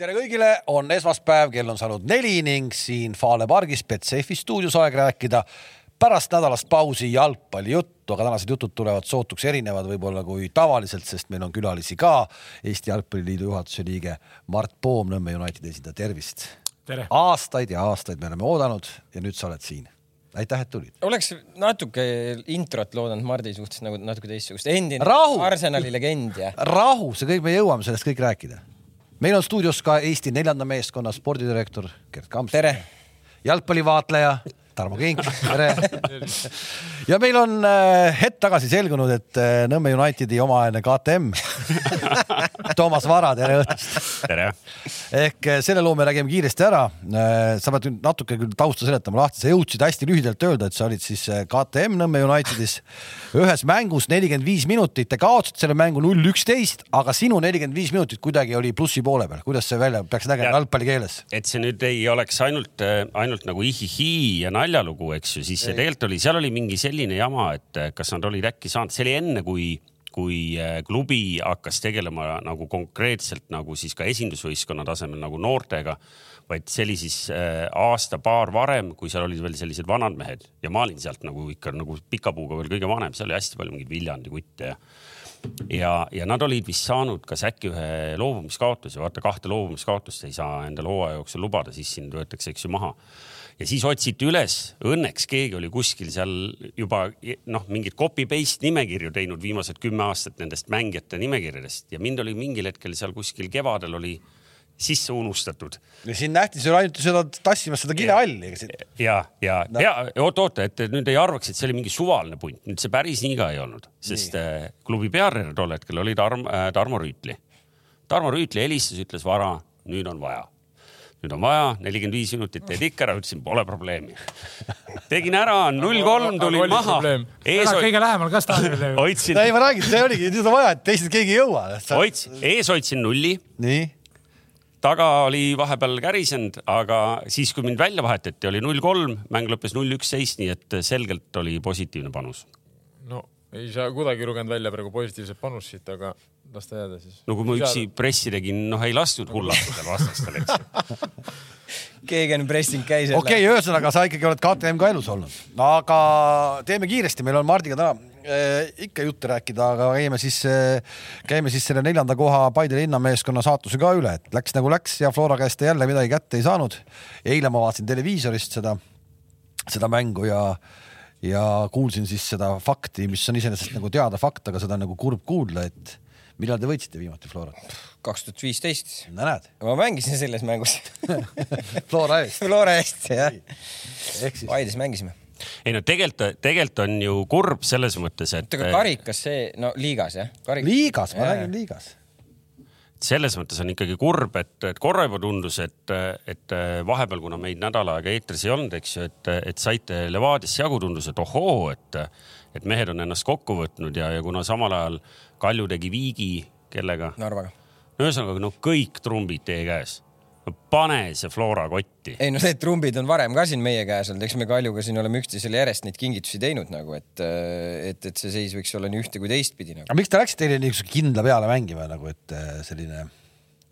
tere kõigile, on esmaspäev, kell on saanud neli ning siin Fale pargis Betsafe stuudios aeg rääkida pärast nädalast pausi jalgpallijuttu, aga tänased jutud tulevad sootuks erinevad võib-olla kui tavaliselt, sest meil on külalisi ka. Eesti Jalgpalliliidu juhatuse liige Mart Poom, Nõmme Unitedi esindaja, tervist. aastaid ja aastaid me oleme oodanud ja nüüd sa oled siin aitäh, et tulid. oleks natuke introt loodanud Mardi suhtes nagu natuke teistsugust. endine Rahu! Arsenali legend ja. rahu, see kõik, me jõuame sellest kõik rääkida. Meil on stuudios ka Eesti neljanda meeskonna spordidirektor Gerd Kamps. tere! jalgpallivaatleja Tarmo Kink, tere. ja meil on äh, hetk tagasi selgunud, et äh, Nõmme Unitedi omaaegne KTM Toomas Vara, tere õhtust. tere. ehk äh, selle loo me räägime kiiresti ära. sa pead natuke küll tausta seletama lahti, sa jõudsid hästi lühidalt öelda, et sa olid siis KTM Nõmme Unitedis ühes mängus nelikümmend viis minutit, te kaotasite selle mängu null üksteist, aga sinu nelikümmend viis minutit kuidagi oli plussi poole peal, kuidas see välja peaks nägema jalgpalli keeles? et see nüüd ei oleks ainult, ainult nagu ihihi ja naljalugu, eks ju, siis tegelikult oli, seal oli mingi selline jama, et kas nad olid äkki saanud, see oli enne, kui kui klubi hakkas tegelema nagu konkreetselt nagu siis ka esindusvõistkonna tasemel nagu noortega, vaid see oli siis aasta-paar varem, kui seal olid veel sellised vanad mehed. Ja ma olin sealt nagu ikka nagu pika puuga veel kõige vanem, seal oli hästi palju mingeid Viljandi kutte ja ja, ja nad olid vist saanud kas äkki ühe loobumiskaotuse, vaata kahte loobumiskaotust ei saa endale hooaja jooksul lubada, siis sind võetakse, eks ju, maha ja siis otsiti üles, õnneks keegi oli kuskil seal juba noh, mingit copy paste nimekirju teinud viimased kümme aastat nendest mängijate nimekirjadest ja mind oli mingil hetkel seal kuskil kevadel oli sisse unustatud. ja siin nähti sul ainult seda tassimas seda kilehalli. ja, ja no., ja oot-oota, et nüüd ei arvaks, et see oli mingi suvaline punt, nüüd see päris nii ka ei olnud, sest nii. Äh, klubi peatreener tol hetkel oli Tarmo, äh, Tarmo Rüütli. Tarmo Rüütli helistas, ütles vara, nüüd on vaja nüüd on vaja, nelikümmend viis minutit teed ikka ära, ütlesin, pole probleemi. tegin ära, null kolm tulin maha. kõige lähemal ka staadionile. hoidsin. ei, ma räägin, see oligi, nüüd on vaja, et teised keegi ei jõua. hoidsin, ees hoidsin nulli. nii taga oli vahepeal kärisenud, aga siis, kui mind välja vahetati, oli null kolm, mäng lõppes null üksteist, nii et selgelt oli positiivne panus. Ei saa kuidagi lugenud välja praegu positiivset panust siit, aga las ta jääda siis. no kui ma üksi pressi tegin, noh ei lastud hullata seal vastastel, eks ju. keegi on pressing käis. okei okay,, ühesõnaga sa ikkagi oled KTM ka elus olnud, aga teeme kiiresti, meil on Mardiga täna äh, ikka juttu rääkida, aga käime siis äh,, käime siis selle neljanda koha Paide linnameeskonna saatuse ka üle, et läks nagu läks ja Flora käest jälle midagi kätte ei saanud. eile ma vaatasin televiisorist seda, seda mängu ja ja kuulsin siis seda fakti, mis on iseenesest nagu teada fakt, aga seda on nagu kurb kuulda, et millal te võitsite viimati Florat? kaks tuhat viisteist. no näed. ma mängisin selles mängus Flora eest Flora eest, jah. Paides mängisime. ei no tegelikult, tegelikult on ju kurb selles mõttes, et. oota, aga karikas see, no liigas jah? liigas, ma räägin liigas selles mõttes on ikkagi kurb, et, et korra juba tundus, et, et vahepeal, kuna meid nädal aega eetris ei olnud, eks ju, et, et saite Levadias jagu, tundus, et ohoo, et, et mehed on ennast kokku võtnud ja, ja kuna samal ajal Kalju tegi viigi, kellega? Narvaga. ühesõnaga, no kõik trumbid teie käes no pane see Flora kotti. ei no need trumbid on varem ka siin meie käes olnud, eks me Kaljuga siin oleme üksteisele järjest neid kingitusi teinud nagu, et, et, et see seis võiks olla nii ühte kui teistpidi nagu. aga miks te läksite teile niisuguse kindla peale mängima nagu, et äh, selline?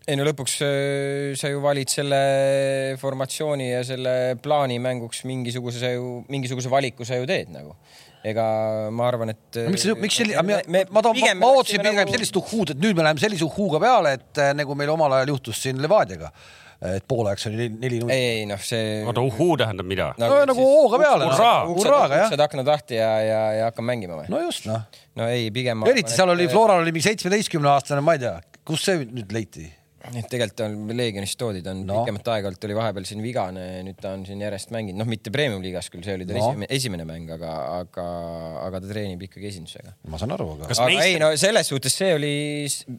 ei no lõpuks äh, sa ju valid selle formatsiooni ja selle plaani mänguks mingisuguse sa ju, mingisuguse valiku sa ju teed nagu ega ma arvan, et. miks, miks selline, ma, ma, ma, ma, ma ootasin pigem nagu... sellist uhhuud, et nüüd me läheme sellise uhhuuga peale, et äh, nagu meil omal ajal juhtus siin Levadiaga et pooleks oli neli-null. ei, ei noh, see. oota, uhhuu tähendab mida? no nagu, nagu hooga peale. hurraaga jah. uksed aknad lahti ja, ja, ja hakkame mängima või? no just noh. no ei, pigem. eriti seal oli, Floral oli mingi seitsmeteistkümne aastane, ma ei tea, kus see nüüd leiti et tegelikult on Leegionist toodi, ta on no. pikemat aega olnud, oli vahepeal siin vigane, nüüd ta on siin järjest mänginud, noh, mitte premium-liigas küll, see oli tal no. esimene, esimene mäng, aga, aga, aga ta treenib ikkagi esindusega. ma saan aru, aga. aga meist... ei no selles suhtes see oli,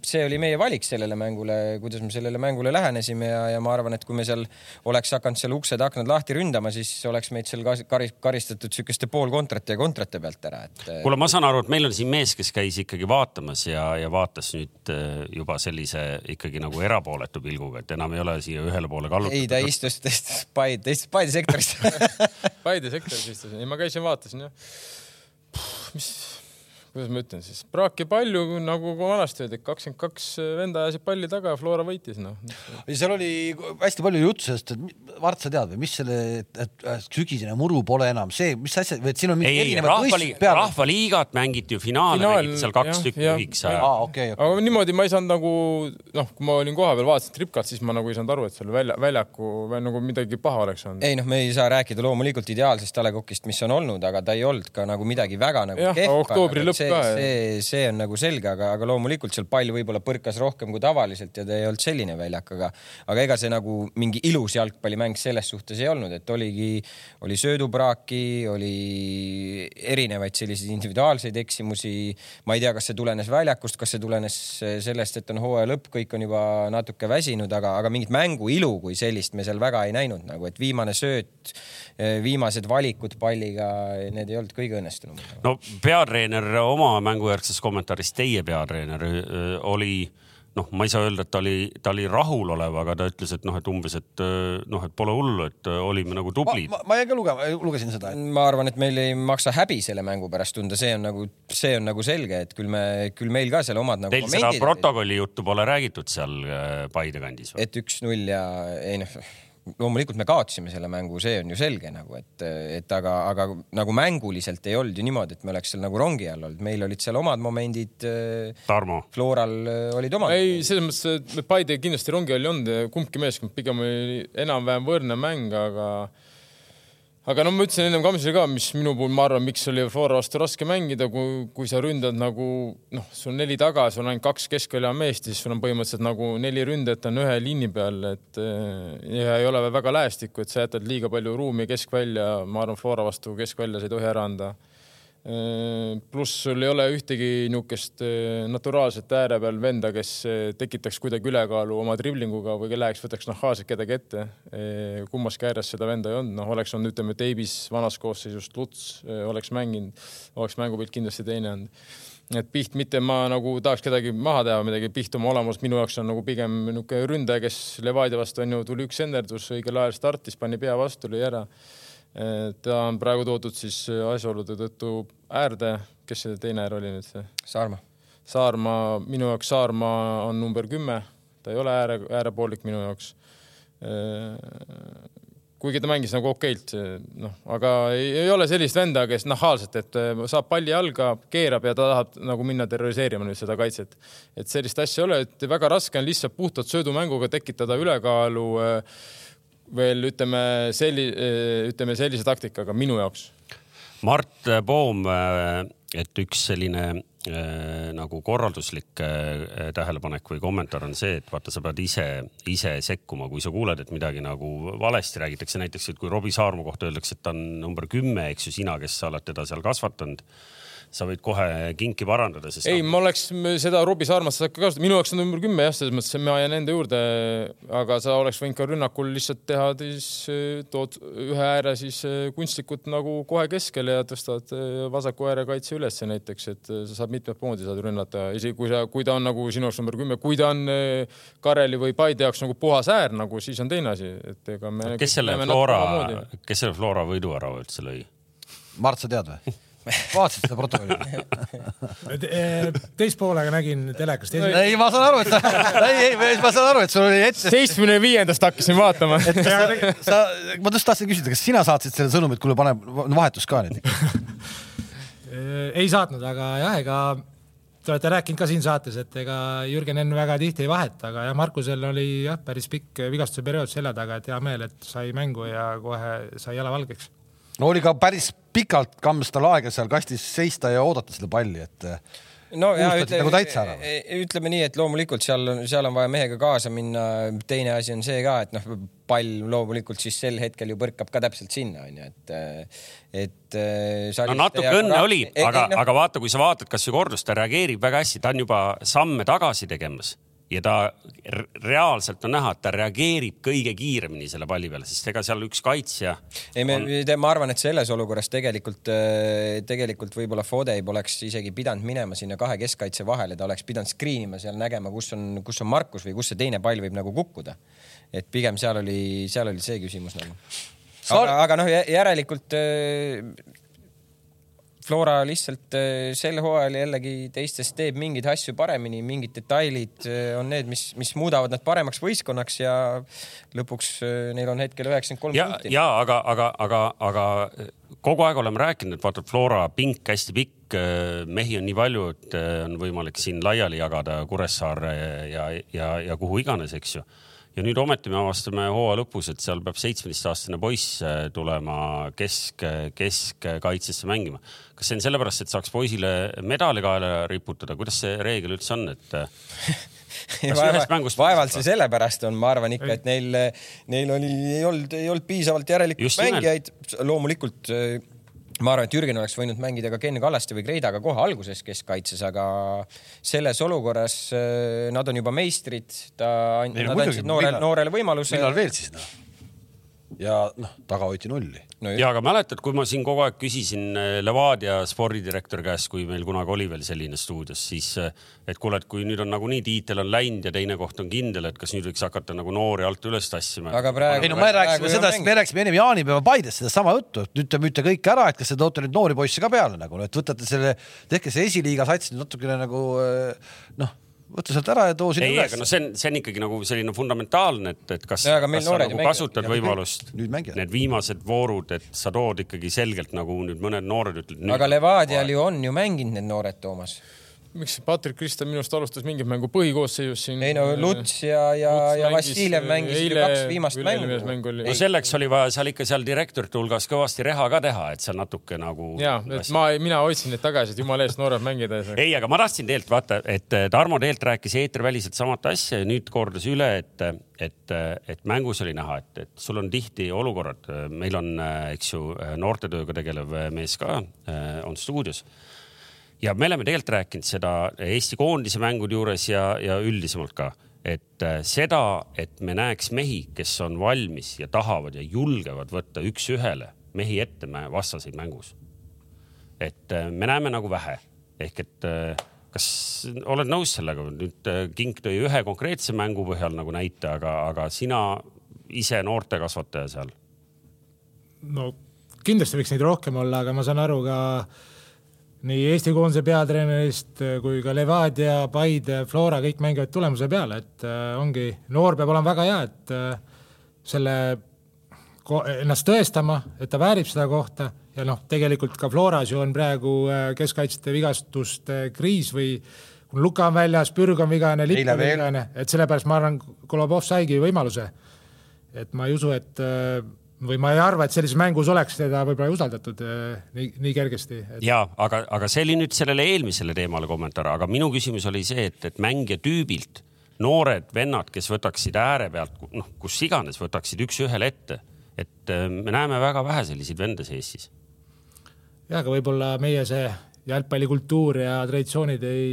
see oli meie valik sellele mängule, kuidas me sellele mängule lähenesime ja, ja ma arvan, et kui me seal oleks hakanud seal uksed-aknad lahti ründama, siis oleks meid seal karis, karistatud sihukeste poolkontrate ja kontrate pealt ära, et. kuule, ma saan aru, et meil on siin mees, kes käis ikkagi vaatamas ja, ja vaatas nüüd äh, juba sellise ikkagi nagu erapooletu pilguga, et enam ei ole siia ühele poole kallutatud. ei, ta istus, ta istus Paide, ta istus Paide sektoris Paide sektoris istusin, ei ma käisin, vaatasin jah. mis, kuidas ma ütlen siis, praaki palju nagu vanasti öeldi, kakskümmend kaks venda ajasid palli taga ja Flora võitis noh. ja seal oli hästi palju juttu sellest, et Mart, sa tead või, mis selle, et et sügisene muru pole enam see, mis asja, või et siin on ei, rahvaliigat mängiti ju finaale Finaal, mängiti seal kaks tükki jah, ühiks jah. ajal. aa, okei, okei. aga niimoodi ma ei saanud nagu noh, kui ma olin kohapeal, vaatasin tripkat, siis ma nagu ei saanud aru, et seal välja, väljaku või nagu midagi paha oleks olnud. ei noh, me ei saa rääkida loomulikult ideaalsest A Le Coqist, mis on olnud, aga ta ei olnud ka nagu midagi väga nagu Jah, kehva. oktoobri lõpp see, see, see on nagu selge, aga, aga loomulikult seal pall võib-olla põrkas rohkem kui tavaliselt ja ta ei olnud selline väljak, aga, aga ega see nagu mingi ilus jalgpallimäng selles suhtes ei olnud, et oligi, oli söödupraaki, oli erinevaid selliseid individuaalseid eksimusi. ma ei tea, kas see tulenes väljakust, kas see tulenes sellest, et on hooaja lõpp, kõik on juba natuke väsinud, aga, aga mingit mängu ilu kui sellist me seal väga ei näinud nagu, et viimane sööt, viimased valikud palliga, need ei olnud kõige õnnestunum. no peatreener oma mängujärgses kommentaaris, teie peatreener oli noh, ma ei saa öelda, et ta oli, ta oli rahulolev, aga ta ütles, et noh, et umbes, et noh, et pole hullu, et olime nagu ma, tublid. ma, ma jäin ka lugema, lugesin seda, et ma arvan, et meil ei maksa häbi selle mängu pärast tunda, see on nagu, see on nagu selge, et küll me, küll meil ka seal omad nagu Teil seda protokolli juttu pole räägitud seal öö, Paide kandis või? et üks-null ja ei noh, loomulikult me kaotasime selle mängu, see on ju selge nagu, et, et aga, aga nagu mänguliselt ei olnud ju niimoodi, et me oleks seal nagu rongi all olnud, meil olid seal omad momendid. Tarmo, Floral äh, olid omad. ei, selles mõttes, et Paide kindlasti rongi all ei olnud, kumbki meeskond pigem oli enam-vähem võrdne mäng, aga aga no ma ütlesin ennem Kamsile ka, mis minu puhul ma arvan, miks oli Flora vastu raske mängida, kui, kui sa ründad nagu noh, sul neli taga, sul on ainult kaks keskvälja meest, siis sul on põhimõtteliselt nagu neli ründajat on ühe liini peal, et eh, ja ei ole väga lähestikku, et sa jätad liiga palju ruumi keskvälja, ma arvan, Flora vastu keskvälja sa ei tohi ära anda pluss sul ei ole ühtegi niisugust naturaalset ääre peal venda, kes tekitaks kuidagi ülekaalu oma driblinguga või läheks, võtaks nahaalselt kedagi ette. kummaski ääres seda venda ei olnud, noh, oleks olnud, ütleme, Davis vanas koosseisus, Luts oleks mänginud, oleks mängupilt kindlasti teine olnud. et Piht mitte ma nagu tahaks kedagi maha teha, midagi Piht oma olemus minu jaoks on nagu pigem niisugune ründaja, kes Levadia vastu on ju, tuli üks senderdus, õigel ajal startis, pani pea vastu, lõi ära ta on praegu toodud siis asjaolude tõttu äärde, kes see teine äär oli nüüd see? Saarma. Saarma, minu jaoks Saarma on number kümme, ta ei ole ääre, äärepoolik minu jaoks. kuigi ta mängis nagu okeilt, noh, aga ei, ei ole sellist venda, kes nahaalselt, et äh, saab palli jalga, keerab ja ta tahab nagu minna terroriseerima nüüd seda kaitset. et sellist asja ei ole, et väga raske on lihtsalt puhtalt söödumänguga tekitada ülekaalu äh, veel ütleme selli-, ütleme sellise taktikaga minu jaoks. Mart Poom, et üks selline äh, nagu korralduslik äh, tähelepanek või kommentaar on see, et vaata, sa pead ise, ise sekkuma, kui sa kuuled, et midagi nagu valesti räägitakse, näiteks, et kui Robbie Saarma kohta öeldakse, et ta on number kümme, eks ju, sina, kes sa oled teda seal kasvatanud, sa võid kohe kinki parandada, sest ei, ma oleks seda Robbie Saarmast ka kasutada, minu jaoks on number kümme jah, selles mõttes, et ma jään enda juurde, aga sa oleks võinud ka rünnakul lihtsalt teha, siis eh, tood ühe ääre siis eh, kunstlikult nagu kohe keskele ja tõstad eh, vasaku ääre kaitse ülesse näiteks, et sa saad mitmet moodi saad rünnata, isegi kui sa, kui ta on nagu sinu jaoks number kümme, kui ta on Kareli või Paide jaoks nagu puhas äär nagu, siis on teine asi, et ega me. kes selle Flora, kes selle Flora võidu ära üldse lõi? Mart, sa tead või? vaatasid seda protokolli? teist poolega nägin telekast. ei, ma saan aru, et sa, ei, ei, ma saan aru, et sul oli ette. seitsmekümne viiendast hakkasin vaatama. sa, ma just tahtsin küsida, kas sina saatsid selle sõnumi, et kuule, pane vahetus ka nüüd? ei saatnud, aga jah, ega te olete rääkinud ka siin saates, et ega Jürgen Enn väga tihti ei vaheta, aga jah, Markusel oli jah, päris pikk vigastuse periood selja taga, et hea meel, et sai mängu ja kohe sai jala valgeks no oli ka päris pikalt kammis tal aega seal kastis seista ja oodata seda palli, et no ja Unustati nagu täitsa ära või? ütleme nii, et loomulikult seal on, seal on vaja mehega kaasa minna. teine asi on see ka, et noh, pall loomulikult siis sel hetkel ju põrkab ka täpselt sinna onju, et, et. no natuke õnne oli, aga, aga vaata, kui sa vaatad kasvõi kordust, ta reageerib väga hästi, ta on juba samme tagasi tegemas ja ta reaalselt on näha, et ta reageerib kõige kiiremini selle palli peale, sest ega seal üks kaitsja. ei, me, ma arvan, et selles olukorras tegelikult, tegelikult võib-olla Fodei poleks isegi pidanud minema sinna kahe keskkaitse vahele, ta oleks pidanud screen ima seal nägema, kus on, kus on Markus või kus see teine pall võib nagu kukkuda. et pigem seal oli, seal oli see küsimus nagu. aga, aga noh, järelikult äh, Flora lihtsalt äh, sel hooajal jällegi teistest teeb mingeid asju paremini, mingid detailid äh, on need, mis, mis muudavad nad paremaks võistkonnaks ja lõpuks äh, neil on hetkel üheksakümmend kolm punkti. ja aga, aga, aga, aga kogu aeg oleme rääkinud, et vaata Flora pink hästi pikk, mehi on nii palju, et on võimalik siin laiali jagada Kuressaare ja, ja, ja kuhu iganes, eks ju ja nüüd ometi me avastame hooaja lõpus, et seal peab seitsmeteistaastane poiss äh, tulema kesk, keskkaitsesse mängima. kas see on sellepärast, et saaks poisile medali kaela riputada, kuidas see reegel üldse on, et vaevalt, vaevalt see sellepärast on, ma arvan ikka, et neil, neil oli, ei olnud, ei olnud piisavalt järelikult mängijaid. loomulikult ma arvan, et Jürgen oleks võinud mängida ka Ken Kallaste või Kreidaga kohe alguses keskkaitses, aga selles olukorras äh, nad on juba meistrid, ta, nad andsid noorele, noorele võimaluse. millal veel siis noh? Ja noh, taga hoiti nulli no. ja aga mäletad, kui ma siin kogu aeg küsisin äh, Levadia spordidirektori käest, kui meil kunagi oli veel selline stuudios, siis äh, et kuule, et kui nüüd on nagunii tiitel on läinud ja teine koht on kindel, et kas nüüd võiks hakata nagu noori alt üles tassima. aga praegu. ei no me rääkisime seda, me rääkisime ennem jaanipäeva Paides sedasama juttu, et nüüd te müüte kõik ära, et kas te toote nüüd noori poisse ka peale nagu, et võtate selle, tehke see esiliiga sats nüüd natukene nagu äh, noh võta sealt ära ja too sinna üles. ei, aga no see on, see on ikkagi nagu selline fundamentaalne, et, et kas, kas sa nagu kasutad ja võimalust, need viimased voorud, et sa tood ikkagi selgelt nagu nüüd mõned noored ütlevad. aga Levadial ju on ju mänginud need noored, Toomas miks Patrick Kristel minu arust alustas mingit mängu põhikoosseisus siin? ei no Luts ja, ja, ja Vassiljev mängisid ju kaks viimast mängu. mängu no selleks oli vaja seal ikka seal direktorite hulgas kõvasti reha ka teha, et seal natuke nagu. ja, et ma, mina hoidsin neid tagasi, et jumala eest noored mängida ei saa. ei, aga ma tahtsin tegelikult vaata, et Tarmo tegelikult rääkis eetriväliselt samat asja ja nüüd kordas üle, et, et, et mängus oli näha, et, et sul on tihti olukorrad, meil on, eks ju, noortetööga tegelev mees ka on stuudios ja me oleme tegelikult rääkinud seda Eesti koondise mängude juures ja, ja üldisemalt ka, et äh, seda, et me näeks mehi, kes on valmis ja tahavad ja julgevad võtta üks-ühele mehi ette vastaseid mängus. et äh, me näeme nagu vähe ehk et äh, kas oled nõus sellega, nüüd Kink tõi ühe konkreetse mängu põhjal nagu näite, aga, aga sina ise noortekasvataja seal? no kindlasti võiks neid rohkem olla, aga ma saan aru ka äh, nii Eesti koondise peatreenerist äh, kui ka Levadia, Paide, Flora, kõik mängivad tulemuse peale, et äh, ongi, noor peab olema väga hea, et äh, selle, ennast tõestama, et ta väärib seda kohta ja noh, tegelikult ka Floras ju on praegu keskkaitsjate vigastuste kriis või kui Luka on väljas, Pürg on vigane, Lipp on vigane, et sellepärast ma arvan, Kolobov saigi võimaluse. et ma ei usu, et või ma ei arva, et sellises mängus oleks teda võib-olla usaldatud äh, nii, nii kergesti et.... ja aga, aga see oli nüüd sellele eelmisele teemale kommentaar, aga minu küsimus oli see, et, et mängija tüübilt noored vennad, kes võtaksid ääre pealt, noh, kus iganes võtaksid üks-ühele ette, et äh, me näeme väga vähe selliseid vendasid Eestis. ja, aga võib-olla meie see jalgpallikultuur ja traditsioonid ei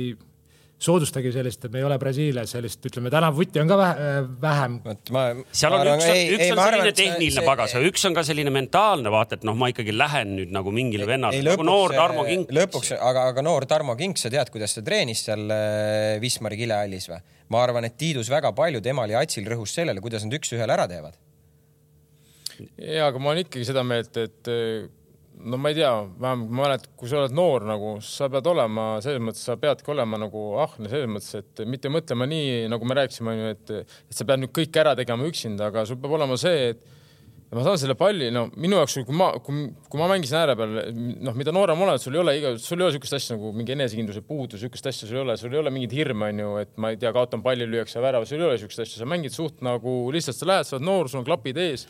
soodustagi sellist, et me ei ole Brasiilias sellist, ütleme tänavuti on ka vähe, vähem. seal on üks, üks ei, on selline tehniline see, pagas, aga üks on ka selline mentaalne vaata, et noh, ma ikkagi lähen nüüd nagu mingile vennale, nagu noor Tarmo Kink. lõpuks, aga, aga noor Tarmo Kink, sa tead, kuidas ta treenis seal äh, Wismari kilehallis või? ma arvan, et Tiidus väga palju temal ja Atsil rõhus sellele, kuidas nad üks-ühele ära teevad. ja, aga ma olen ikkagi seda meelt, et no ma ei tea, vähemalt ma mäletan, kui sa oled noor nagu, sa pead olema selles mõttes, sa peadki olema nagu ahne selles mõttes, et mitte mõtlema nii, nagu me rääkisime, onju, et, et sa pead nüüd kõik ära tegema üksinda, aga sul peab olema see, et ma saan selle palli, no minu jaoks, kui ma, kui, kui ma mängisin ääre peal, noh, mida noorem oled, sul ei ole iga, sul ei ole niisugust asja nagu mingi enesekindluse puudus, niisugust asja sul ei ole, sul ei ole mingit hirme, onju, et ma ei tea, kaotan palli, lüüakse värava, sul ei ole niisugust asja, sa mängid suht nagu lihtsalt sa lähed, sa oled noor, sul on klapid ees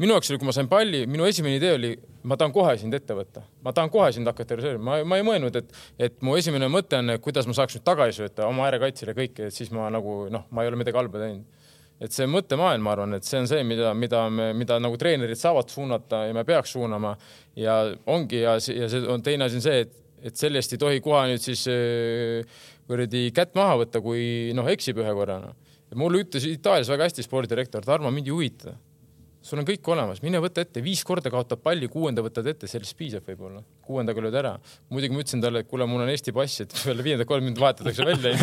minu jaoks oli, kui ma sain palli, minu esimene idee oli, ma tahan kohe sind ette võtta, ma tahan kohe sind hakata reservima, ma, ma ei mõelnud, et, et mu esimene mõte on, kuidas ma saaks nüüd tagasi sööta oma äärekaitsele kõike, et siis ma nagu noh, ma ei ole midagi halba teinud. et see mõttemaailm, ma arvan, et see on see, mida, mida me, mida nagu treenerid saavad suunata ja me peaks suunama ja ongi ja, ja see on teine asi on see, et, et sellest ei tohi kohe nüüd siis äh, kuradi kätt maha võtta, kui noh, eksib ühe korra. mulle ütles Itaalias väga hästi spordidirektor, Tarmo, mind ei huvita sul on kõik olemas, mine võta ette, viis korda kaotab palli, kuuenda võtad ette, sellest piisab võib-olla. kuuendaga lööd ära. muidugi ma ütlesin talle, et kuule, mul on Eesti pass, et peale viiendat kolm minutit vahetatakse välja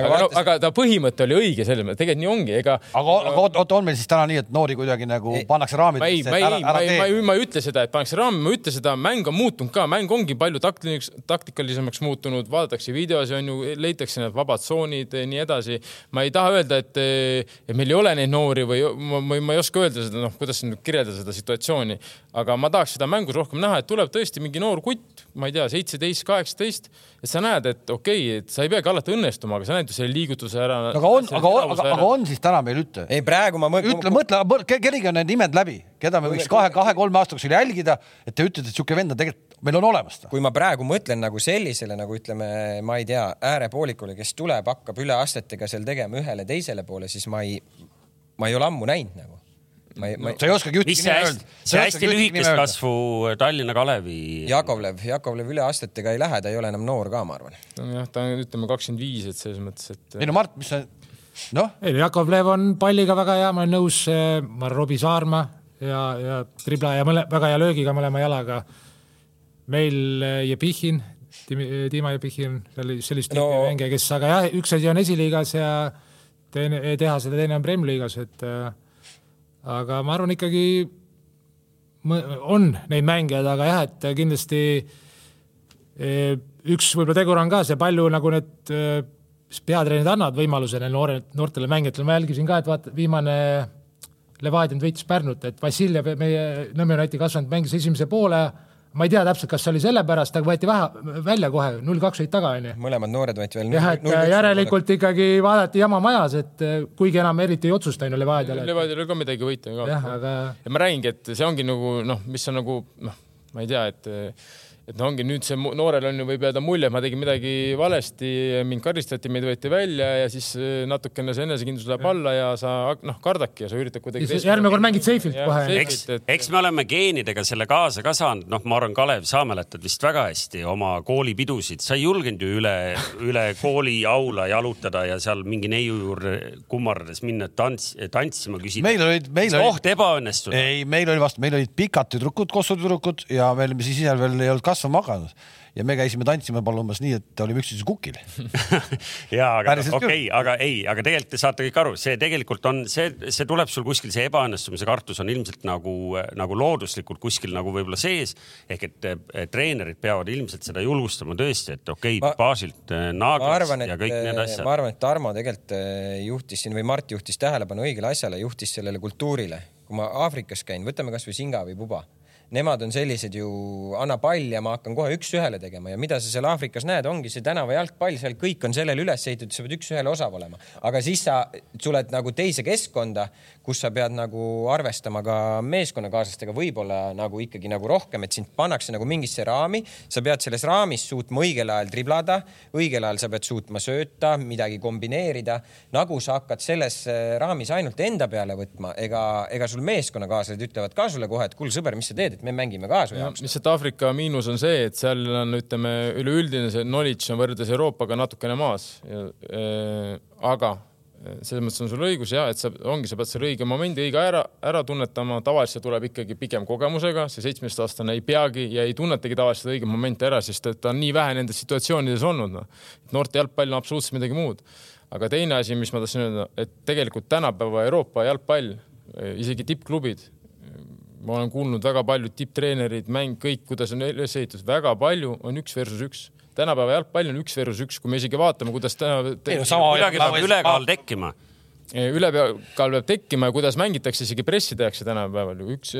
aga, aga, aga ta põhimõte oli õige selles mõttes, tegelikult nii ongi, ega. aga oota, oota, on meil siis täna nii, et noori kuidagi nagu ei, pannakse raamidesse? ma ei, ma ei, ma ei, ma ei, ma ei ütle seda, et pannakse raami, ma ei ütle seda, mäng on muutunud ka, mäng ongi palju taktiliseks, taktikalisemaks muutunud, vaadatakse videosi, on ju, leitakse need vabad tsoonid, nii edasi. ma ei taha öelda, et, et meil ei ole neid noori või ma, ma, ma ei oska öelda seda, noh, kuidas nüüd kirjeldada seda situatsiooni, aga ma tahaks seda mängus rohkem näha, et tuleb tõesti mingi noor kutt, ma ei tea, seitseteist, kaheksateist, et sa näed, et okei okay,, et sa ei peagi alati õnnestuma, aga sa näed ju selle liigutuse ära. aga on, aga, aga, aga on siis täna meil, ütle. ei, praegu ma mõtlen. ütle, mõtle, kerige on need nimed läbi, keda me võiks kahe-kahe-kolme aasta jooksul jälgida, et te ütlete, et sihuke vend on tegelikult, meil on olemas ta. kui ma praegu mõtlen nagu sellisele nagu ütleme, ma ei tea, äärepoolikule, kes tuleb, hakkab üle astetega seal tegema ühele teisele poole, siis ma ei, ma ei ole ammu näinud nagu ma ei, ma ei. sa ei oskagi ühtegi nime öelda. see hästi lühikest kasvu Tallinna Kalevi. Jakovlev, Jakovlev üle astetega ei lähe, ta ei ole enam noor ka, ma arvan. jah, ta on ütleme kakskümmend viis, et selles mõttes, et. ei no Mart, mis sa, noh. ei no Jakovlev on palliga väga hea, ma olen nõus, eh, ma olen Robbie Saarma ja, ja tribla ja mõle, väga hea löögiga mõlema jalaga. meil Jepihhin, Dima Jepihhin, sellist no. mänge, kes, aga jah, üks asi on esiliigas ja teine, teha seda, teine on Prem-liigas, et äh, aga ma arvan ikkagi on neid mängijaid, aga jah, et kindlasti e, üks võib-olla tegur on ka see palju nagu need e, peatreenerid annavad võimaluse neile noore, noortele mängijatele, ma jälgisin ka, et vaata viimane Levadia võitis Pärnut, et Vassiljev, meie Nõmme United kasvanud, mängis esimese poole ma ei tea täpselt, kas see oli sellepärast, aga võeti vähe välja kohe, null kaks olid taga, onju. mõlemad noored võeti veel. jah, et järelikult ikkagi vaadati jama majas, et eh, kuigi enam eriti ei otsusta, onju, Levadiale. Levadial oli ka midagi võita ka. jah, aga. ja ma räägingi, et see ongi nagu noh, mis on nagu noh, ma ei tea, et et no ongi nüüd see noorel on ju, võib jääda mulje, et ma tegin midagi valesti, mind karistati, meid võeti välja ja siis äh, natukene see enesekindlus läheb alla ja sa noh, kardadki ja sa üritad kuidagi. järgmine kord mängid seifilt kohe. eks, eks me oleme geenidega selle kaasa ka saanud, noh, ma arvan, Kalev, sa mäletad vist väga hästi oma koolipidusid, sa ei julgenud ju üle, üle kooli aula jalutada ja seal mingi neiu juurde kummardades minna tants, tantsima, küsida. meil olid, meil olid. oht ebaõnnestuda. ei, meil oli vastu, meil olid pikad tüdrukud, kossutüdrukud ja meil siis ise veel ei olnud ka kasvama hakanud ja me käisime tantsima palumas nii, et olime üksteise kukil ja aga okei okay,, aga ei, aga tegelikult te saate kõik aru, see tegelikult on see, see tuleb sul kuskil, see ebaõnnestumise kartus on ilmselt nagu, nagu looduslikult kuskil nagu võib-olla sees. ehk et treenerid peavad ilmselt seda julgustama tõesti, et okei okay,, baasilt äh, naaglas ja kõik need äh, asjad. ma arvan, et Tarmo tegelikult äh, juhtis siin või Mart juhtis tähelepanu õigele asjale, juhtis sellele kultuurile. kui ma Aafrikas käin, võtame kasvõi Singa või Puba nemad on sellised ju, anna pall ja ma hakkan kohe üks-ühele tegema ja mida sa seal Aafrikas näed, ongi see tänava jalgpall, seal kõik on sellele üles ehitatud, sa pead üks-ühele osav olema. aga siis sa tuled nagu teise keskkonda, kus sa pead nagu arvestama ka meeskonnakaaslastega võib-olla nagu ikkagi nagu rohkem, et sind pannakse nagu mingisse raami, sa pead selles raamis suutma õigel ajal triblada, õigel ajal sa pead suutma sööta, midagi kombineerida. nagu sa hakkad selles äh, raamis ainult enda peale võtma, ega, ega sul meeskonnakaaslased ütlevad ka sulle kohe, et kuule sõber, mis sa teed, et me mängime ka su jaoks. lihtsalt Aafrika miinus on see, et seal on, ütleme, üleüldine see knowledge on võrreldes Euroopaga natukene maas. Äh, aga äh, selles mõttes on sul õigus ja et sa ongi, sa pead selle õige momendi õige ära, ära tunnetama, tavaliselt tuleb ikkagi pigem kogemusega, see seitsmeteistaastane ei peagi ja ei tunnetagi tavaliselt õige momenti ära, sest et ta on nii vähe nendes situatsioonides olnud, noh. noorte jalgpall on absoluutselt midagi muud. aga teine asi, mis ma tahtsin öelda, et tegelikult tänapäeva Euroopa jalgpall, isegi tippklubid ma olen kuulnud väga palju tipptreenerid, mäng, kõik, kuidas on üles ehitatud, väga palju on üks versus üks. tänapäeva jalgpall on üks versus üks, kui me isegi vaatame, kuidas täna. kuidagi peab ülekaal tekkima ülepeakaal peab tekkima ja kuidas mängitakse, isegi pressi tehakse tänapäeval ju üks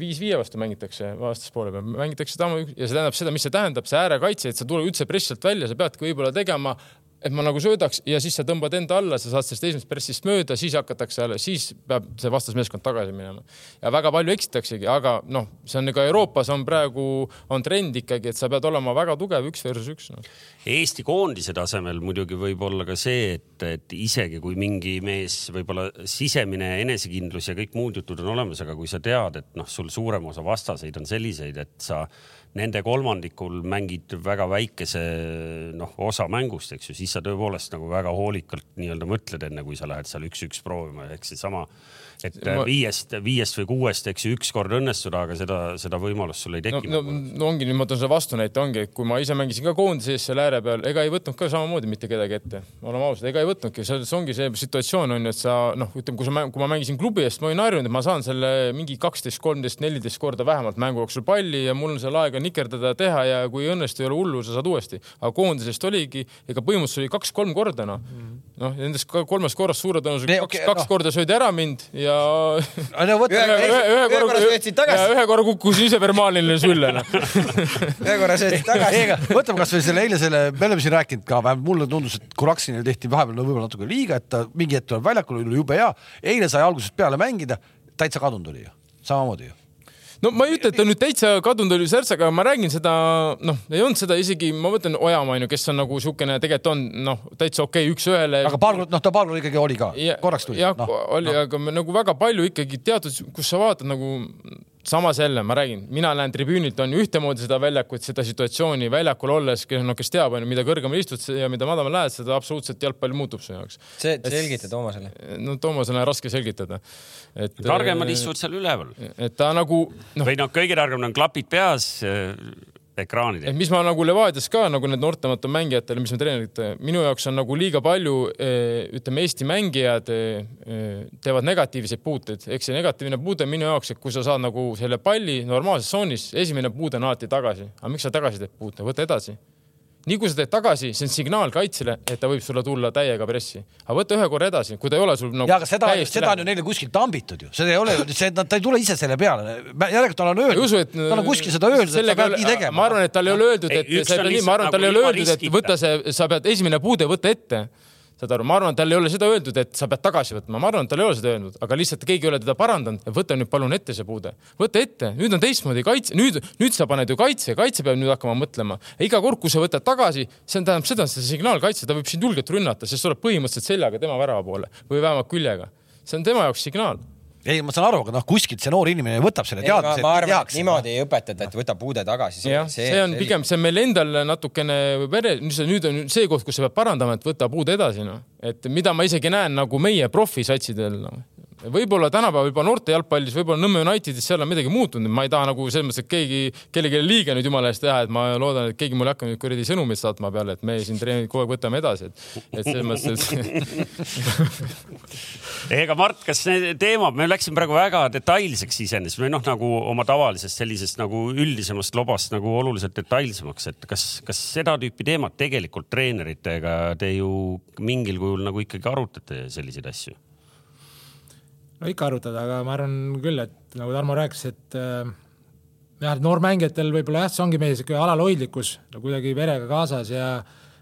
viis viie vastu mängitakse vastaspoole peal, mängitakse tama ja see tähendab seda, mis see tähendab, see äärekaitse, et sa tule üldse pressi alt välja, sa peadki võib-olla tegema et ma nagu söödaks ja siis sa tõmbad enda alla, sa saad sellest esimesest pressist mööda, siis hakatakse jälle, siis peab see vastasmeeskond tagasi minema. ja väga palju eksitaksegi, aga noh, see on ka Euroopas on praegu, on trend ikkagi, et sa pead olema väga tugev üks versus üks no.. Eesti koondise tasemel muidugi võib olla ka see, et, et isegi kui mingi mees võib-olla sisemine enesekindlus ja kõik muud jutud on olemas, aga kui sa tead, et noh, sul suurem osa vastaseid on selliseid, et sa nende kolmandikul mängid väga väikese noh, osa mängust, eks ju, siis sa tõepoolest nagu väga hoolikalt nii-öelda mõtled, enne kui sa lähed seal üks-üks proovima, ehk seesama, et Ma- viiest, viiest või kuuest, eks ju, ükskord õnnestuda, aga seda, seda võimalust sul ei no, teki no, no ongi, nüüd ma toon selle vastunäite, ongi, et kui ma ise mängisin ka koondises seal ääre peal, ega ei võtnud ka samamoodi mitte kedagi ette. oleme ausad, ega ei võtnudki, selles ongi see situatsioon on ju, et sa noh, ütleme, kui sa, kui ma mängisin klubi eest, ma olin harjunud, et ma saan selle mingi kaksteist, kolmteist, neliteist korda vähemalt mängu jooksul palli ja mul on seal aega nikerdada, teha ja kui ei õnnestu, ei ole hullu, sa saad uuesti. aga koondisest oligi, ega põhimõtteliselt oli kaks-kolm korda noh. Noh, nendest ka- kolmest korrast suure Nee, tõenäosusega kaks, kaks noh. korda söödi ära mind ja no võta Ühe- ühe, ühe korra söötsid tagasi. ja ühe korra kukkusin ise vermaalile sülle noh. ühe korra söötsid tagasi. võtame kasvõi selle eile selle, me oleme siin rääkinud ka, vähemalt mulle tundus, et Kuraksinile tehti vahepeal no võib-olla natuke liiga, et ta mingi hetk tuleb väljakule, jube hea. eile sai algusest peale mängida, täitsa kadunud oli ju, samamoodi ju. No ma ei ütle, et ta nüüd täitsa kadunud oli särts, aga ma räägin seda, noh, ei olnud seda isegi, ma mõtlen Ojamaa onju, kes on nagu siukene, tegelikult on noh, täitsa okei okay, üks-ühele. aga paar korda, noh, ta paar korda ikkagi oli ka, korraks tuli. jah noh, oli no., aga me nagu väga palju ikkagi teatud, kus sa vaatad nagu samas jälle ma räägin, mina näen tribüünilt on ühtemoodi seda väljakut, seda situatsiooni väljakul olles, no kes teab, onju, mida kõrgemal istud ja mida madalamale lähed, seda absoluutselt jalgpall muutub su jaoks. see, selgita Toomasele. no Toomasele on raske selgitada. et. targemad istuvad seal üleval et ta nagu noh, või noh, kõige targem on klapid peas äh, ekraanidel. Et. mis ma nagu Levadias ka nagu need noortemate mängijatele, mis me treenerid, minu jaoks on nagu liiga palju eh, ütleme, Eesti mängijad eh, teevad negatiivseid puuteid, ehk see negatiivne puude minu jaoks, et kui sa saad nagu selle palli normaalses tsoonis, esimene puude on alati tagasi, aga miks sa tagasi teed puute, võta edasi nii kui sa teed tagasi, see on signaal kaitsele, et ta võib sulle tulla täiega pressi, aga võta ühe korra edasi, kui ta ei ole sul nagu ja aga seda, seda on ju neile kuskilt tambitud ju, seda ei ole, see, ta ei tule ise selle peale. järelikult tal on ei öeldud, tal on kuskil seda öeldud, et sa pead nii tegema. ma arvan, et tal ei ole öeldud, Ei, et sa on pead nii, ma arvan, et tal ei nagu ole öeldud, et võta see, sa pead esimene puude võtta ette. Saad aru, ma arvan, et tal ei ole seda öeldud, et sa pead tagasi võtma, ma arvan, et tal ei ole seda öeldud, aga lihtsalt keegi ei ole teda parandanud, võta nüüd palun ette see puude, võta ette, nüüd on teistmoodi kaitse, nüüd, nüüd sa paned ju kaitse, kaitse peab nüüd hakkama mõtlema. iga kord, kui sa võtad tagasi, see on, tähendab seda, see signaalkaitse, ta võib sind julgelt rünnata, sest sa oled põhimõtteliselt seljaga tema värava poole või vähemalt küljega. see on tema jaoks signaal ei, ma saan aru, aga noh, kuskilt see noor inimene võtab selle teadmise, ma arvan, et niimoodi ei õpetata, et võta puude tagasi. jah, see on pigem, see on meil endal natukene vere, nüüd on see koht, kus sa pead parandama, et võta puud edasi, noh. et mida ma isegi näen nagu meie profisatsidel, noh. Võib-olla tänapäeval juba noorte jalgpallis, võib-olla Nõmme Unitedis seal on midagi muutunud, ma ei taha nagu selles mõttes, et keegi, kellelegi liiga nüüd jumala eest teha, et ma loodan, et keegi mul ei hakka nüüd kuradi sõnumeid saatma peale, et me siin treenerid kogu aeg võtame edasi, et, et selles mõttes, et ega Mart, kas need teemad, me läksime praegu väga detailseks iseenesest või noh, nagu oma tavalisest sellisest nagu üldisemast lobast nagu oluliselt detailsemaks, et kas, kas seda tüüpi teemad tegelikult treeneritega te ju mingil kujul nagu ikkagi arutate selliseid asju? No ikka arutada, aga ma arvan küll, et nagu Tarmo rääkis, et äh, jah, et noormängijatel võib-olla jah, see ongi meie sihuke alalhoidlikkus no kuidagi verega kaasas ja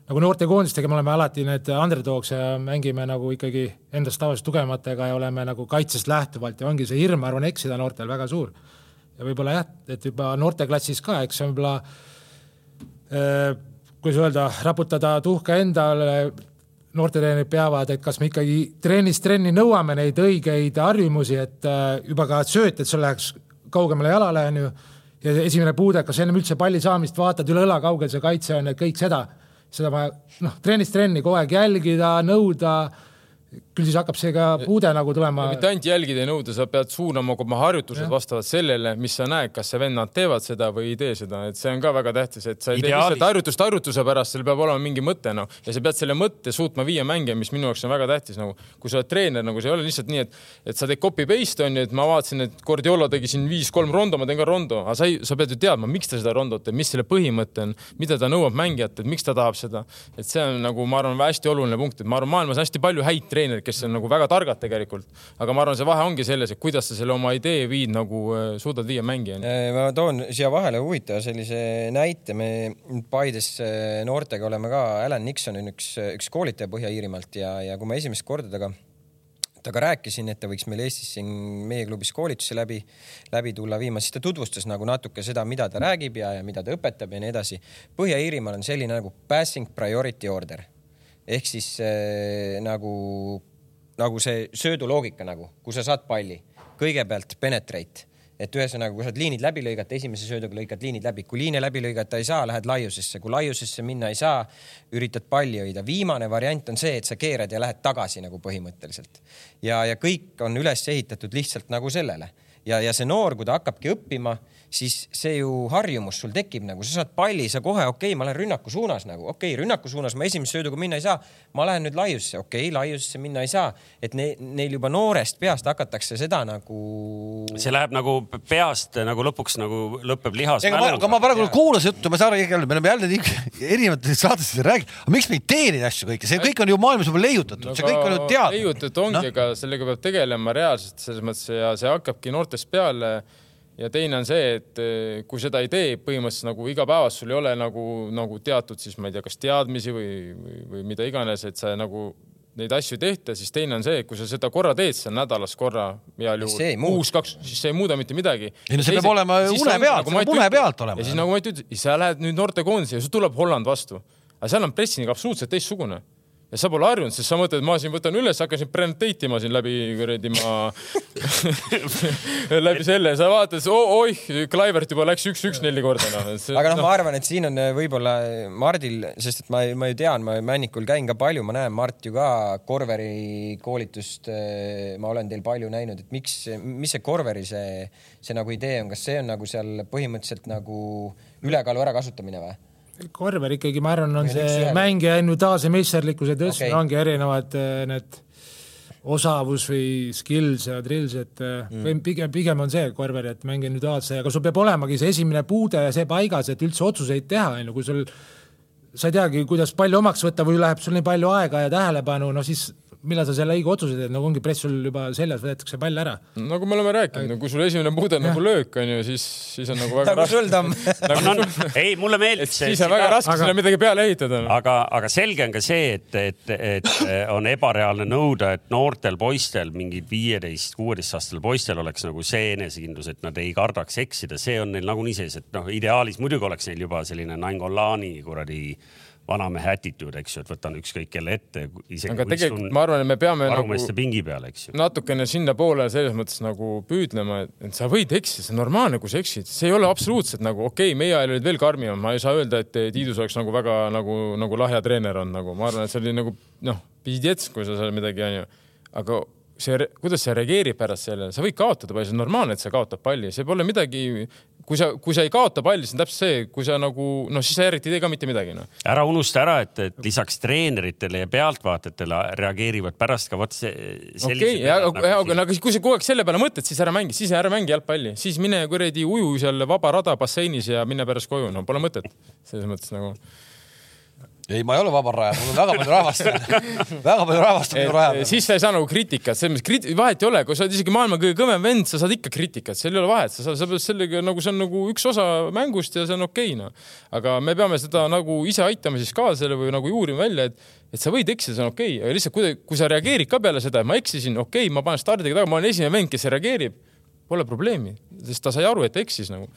nagu noortekoondistega me oleme alati need underdogs ja mängime nagu ikkagi endast tavaliselt tugevamatega ja oleme nagu kaitsest lähtuvalt ja ongi see hirm, ma arvan, eksida noortel väga suur. ja võib-olla jah, et juba noorteklassis ka, eks see on võib-olla äh, kuidas öelda, raputada tuhka endale noortetreenerid peavad, et kas me ikkagi trennist trenni nõuame neid õigeid harjumusi, et äh, juba ka sööt, et sul läheks kaugemale jalale, onju. ja esimene puude, kas ennem üldse palli saamist vaatad üle õla, kaugel see kaitse on ja kõik seda, seda ma noh, trennist trenni kogu aeg jälgida, nõuda. Küll siis hakkab see ka puude nagu tulema. mitte ainult jälgida ja nõuda, sa pead suunama oma harjutused vastavalt sellele, mis sa näed, kas see vennad teevad seda või ei tee seda, et see on ka väga tähtis, et sa ei tee Ideaalis- lihtsalt harjutust harjutuse pärast, seal peab olema mingi mõte noh. Ja sa pead selle mõtte suutma viia mängija, mis minu jaoks on väga tähtis nagu, kui sa oled treener nagu see ei ole lihtsalt nii, et, et sa teed copy paste on ju, et ma vaatasin, et Guardiola tegi siin viis-kolm rondo, ma teen ka rondo, aga sa ei, sa pead ju teadma, miks ta seda rondot teeb, mis selle põhimõte on, mida ta nõuab mängijalt, et miks ta tahab seda. et see on nagu ma arvan, hästi oluline punkt, et ma arvan, maailmas on hästi palju häid treenereid, kes on nagu väga targad tegelikult, aga ma arvan, see vahe ongi selles, et kuidas sa selle oma idee viid nagu äh, suudad viia mängijani. ma toon siia vahele huvitava sellise näite, me Paides äh, noortega oleme ka, Alan Nixon on üks, üks koolitaja Põhja-Iirimaalt ja, ja kui ma esimest korda temaga temaga rääkisin, et ta võiks meil Eestis siin meie klubis koolitusi läbi, läbi tulla viima, siis ta tutvustas nagu natuke seda, mida ta räägib ja, ja mida ta õpetab ja nii edasi. Põhja-Iirimaal on selline nagu passing priority order ehk siis äh, nagu, nagu see sööduloogika nagu, kui sa saad palli, kõigepealt penetrate et ühesõnaga, kui saad liinid läbi lõigata, esimese sööduga lõikad liinid läbi, kui liine läbi lõigata ei saa, lähed laiusesse, kui laiusesse minna ei saa, üritad palli hoida. viimane variant on see, et sa keerad ja lähed tagasi nagu põhimõtteliselt. ja, ja kõik on üles ehitatud lihtsalt nagu sellele ja, ja see noor, kui ta hakkabki õppima siis see ju harjumus sul tekib nagu, sa saad palli, sa kohe, okei okay,, ma lähen rünnaku suunas nagu, okei okay,, rünnaku suunas ma esimese sööduga minna ei saa. ma lähen nüüd laiusesse, okei okay,, laiusesse minna ei saa, et ne, neil juba noorest peast hakatakse seda nagu. see läheb nagu peast nagu lõpuks nagu lõpeb lihas. ega ma, aga ma praegu kuulasin juttu, ma saan aru, me oleme jälle nii erinevates saadetes rääkinud, aga miks me ei tee neid asju kõike, see kõik on ju maailmas juba leiutatud no,, see kõik on ju teada. leiutatud ongi no., aga sellega peab tegelema reaalselt selles mõttes ja see hakkabki noortest peale ja teine on see, et eh, kui seda ei tee, põhimõtteliselt nagu igapäevaselt sul ei ole nagu, nagu teatud siis ma ei tea, kas teadmisi või, või, või mida iganes, et sa nagu neid asju tehta, siis teine on see, et kui sa seda korra teed, seal nädalas korra heal juhul kuus, kaks, siis see ei muuda mitte midagi. ei no see peab olema une pealt, see peab une pealt olema. ja siis nagu Mati ütles, sa lähed nüüd noortekoondise ja sul tuleb Holland vastu, aga seal on pressing absoluutselt teistsugune ja sa pole harjunud, sest sa mõtled, ma siin võtan üles, hakkasin date ima siin läbi kuradi ma läbi selle, sa vaatad oh,, oih, Klaivert juba läks üks-üks neli korda noh. aga noh, ma arvan, et siin on äh, võib-olla Mardil, sest et ma, ma ju tean, ma Männikul käin ka palju, ma näen Mart ju ka Korveri koolitust. Äh, ma olen teil palju näinud, et miks, mis see Korveri see, see nagu idee on, kas see on nagu seal põhimõtteliselt nagu ülekaalu ärakasutamine või? Korver ikkagi, ma arvan, on see mängija individuaalse meisterlikkuse tõstmine okay., ongi erinevad äh, need osavus või skills ja drills, et äh, mm. või pigem, pigem on see korver, et mängi individuaalse, aga sul peab olemagi see esimene puude ja see paigas, et üldse otsuseid teha, on ju, kui sul sa ei teagi, kuidas palli omaks võtta või läheb sul nii palju aega ja tähelepanu, no siis millal sa selle õige otsuse teed, nagu ongi press sul juba seljas, võetakse pall ära. nagu me oleme rääkinud, no kui sul esimene puude on nagu löök on ju, siis, siis on nagu väga nagu sul tamm. Nagu no, ei, mulle meeldib see. siis on väga raske aga... sinna midagi peale ehitada. Aga, aga selge on ka see, et, et, et on ebareaalne nõuda, et noortel poistel, mingid viieteist, kuueteistaastastel poistel oleks nagu see enesekindlus, et nad ei kardaks eksida, see on neil nagunii sees, et noh, ideaalis muidugi oleks neil juba selline Naingolani kuradi vanamehe attitude, eks ju, et võtan ükskõik kelle ette. aga tegelikult ma arvan, et me peame nagu pingi peal, eks ju. natukene sinnapoole selles mõttes nagu püüdlema, et sa võid eksida, see on normaalne, kui sa eksid, see ei ole absoluutselt nagu okei okay,, meie ajal olid veel karmimad, ma ei saa öelda, et Tiidus oleks nagu väga nagu, nagu lahja treener on nagu, ma arvan, et see oli nagu noh, pidjets, kui sa seal midagi onju, aga see, kuidas sa reageerid pärast sellele, sa võid kaotada palli, see on normaalne, et sa kaotad palli, see pole midagi kui sa, kui sa ei kaota palli, siis on täpselt see, kui sa nagu noh, siis sa eriti ei tee ka mitte midagi no.. ära unusta ära, et, et lisaks treeneritele ja pealtvaatajatele reageerivad pärast ka vot see. okei, aga, aga nagu, kui sa kogu aeg selle peale mõtled, siis ära mängi, siis ära mängi jalgpalli, siis mine kuradi uju seal vaba rada basseinis ja mine pärast koju, no pole mõtet selles mõttes nagu ei, ma ei ole vabal rajal, mul on väga palju rahvast väga palju rahvast on minu rajal. siis sa ei saa nagu kriitikat, selles mõttes kriit-, vahet ei ole, kui sa oled isegi maailma kõige kõvem vend, sa saad ikka kriitikat, seal ei ole vahet, sa saad, sa pead sellega nagu see on nagu üks osa mängust ja see on okei okay, noh. aga me peame seda nagu ise aitama siis kaasale või nagu juurima välja, et, et sa võid eksida, see on okei okay., aga lihtsalt kui, kui sa reageerid ka peale seda, et ma eksisin, okei okay,, ma panen stardiga taga, ma olen esimene vend, kes reageerib, pole probleemi, sest ta sai aru, et eksis nagu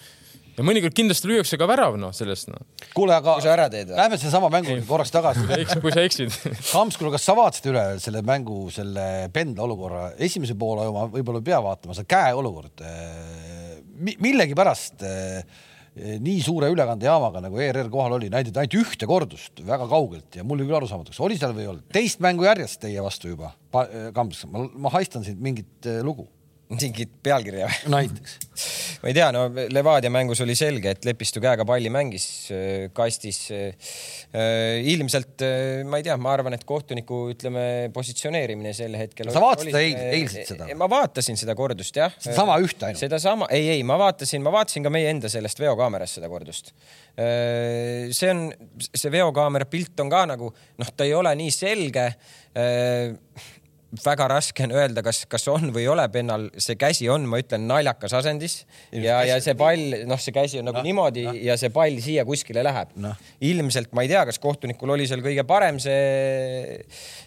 ja mõnikord kindlasti lüüakse ka värav, noh, sellest noh. kuule, aga kui sa ära teed või? Lähme sellesama mängu korraks tagasi. kui sa eksid Kams, kuule, kas sa vaatasid üle selle mängu, selle pendla olukorra, esimese poole oma võib-olla ei pea vaatama, see käe olukord. Eh, millegipärast eh, nii suure ülekandejaamaga nagu ERR kohal oli, näidati ainult ühte kordust väga kaugelt ja mul oli küll arusaamatuks, oli seal või ei olnud, teist mängu järjest teie vastu juba, Kams, ma, ma haistan siit mingit eh, lugu mingit pealkirja või? näiteks. ma ei tea, no Levadia mängus oli selge, et Lepistu käega palli mängis äh, kastis. Äh, ilmselt äh, ma ei tea, ma arvan, et kohtuniku ütleme positsioneerimine sel hetkel. sa vaatasid eil, eilset seda? ma vaatasin seda kordust jah. sedasama ühte ainult? sedasama, ei, ei, ma vaatasin, ma vaatasin ka meie enda sellest veokaamerast seda kordust. see on, see veokaamera pilt on ka nagu noh, ta ei ole nii selge väga raske on öelda, kas, kas on või ei ole pennal, see käsi on, ma ütlen, naljakas asendis. Ja, ja see pall, noh, see käsi on nagu no, niimoodi no. ja see pall siia kuskile läheb. No.. ilmselt ma ei tea, kas kohtunikul oli seal kõige parem see,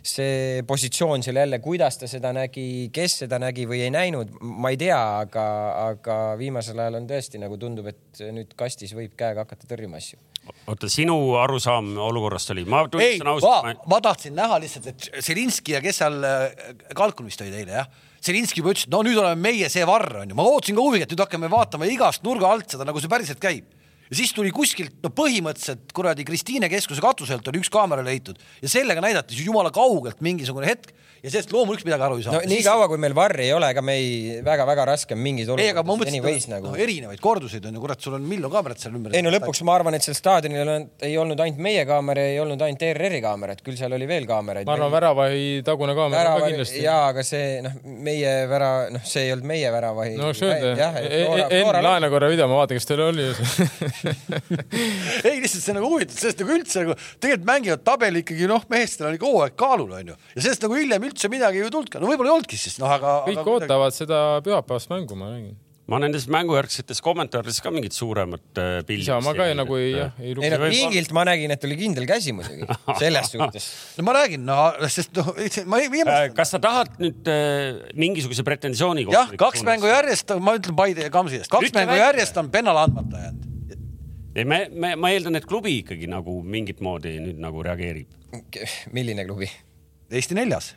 see positsioon seal jälle, kuidas ta seda nägi, kes seda nägi või ei näinud, ma ei tea, aga, aga viimasel ajal on tõesti nagu tundub, et nüüd kastis võib käega hakata tõrjuma asju oota, sinu arusaam olukorrast oli, ma ei, tunnistan ma, ausalt, ma tahtsin näha lihtsalt, et Zelinski ja kes seal äh, kalkumist olid eile jah, Zelinski juba ütles, et no nüüd oleme meie see varr onju, ma ootasin ka huviga, et nüüd hakkame vaatama igast nurga alt seda, nagu see päriselt käib. Ja siis tuli kuskilt, no põhimõtteliselt kuradi Kristiine keskuse katuselt oli üks kaamera leitud ja sellega näidati siis jumala kaugelt mingisugune hetk ja sellest loomulikult midagi aru ei saa no nii kaua, kui meil varri ei ole, ega me ei, väga-väga raske on mingeid ei, aga ma olukordi mõtlesin, võis et nagu noh, erinevaid korduseid on ju, kurat, sul on miljon kaamerat seal ümber. ei no lõpuks ma arvan, et seal staadionil on, ei olnud ainult meie kaamera, ei olnud ainult ERR-i kaamera, et küll seal oli veel kaameraid. ma arvan, väravahi tagune kaamera on ka kindlasti. jaa, aga see noh, meie vära, noh, see ei olnud meie väravahi. no oleks öelda, Enn, laena korra video, ma vaatan, kas teil oli. ei, lihtsalt see on nagu huvitav, sellest nagu üldse nagu tegelikult mängivad tabeli ikkagi noh, meestel on ikka hooaeg kaalul onju ja sellest nagu hiljem üldse midagi ei tulnud ka, no võib-olla ei olnudki siis noh, aga. kõik ootavad seda pühapäevast mängu, ma räägin. ma nendes mängujärgsetes kommentaarides ka mingit suuremat äh, pildi. Isamaa ka nagu ei, jah, ei ei no pingilt ma nägin, et oli kindel käsi muidugi, selles suhtes. no ma räägin, no sest noh, ma ei Äh, viimast. kas sa tahad nüüd äh, mingisuguse pretensiooni jah, kaks mängu. järjest, ma ütlen Paide ja Kamsi eest, kaks Ütle mängu järjest on pennal andmata jäänud. ei, me, me, ma eeldan, et klubi ikkagi nagu mingit moodi nüüd nagu reageerib. milline klubi? Eesti neljas.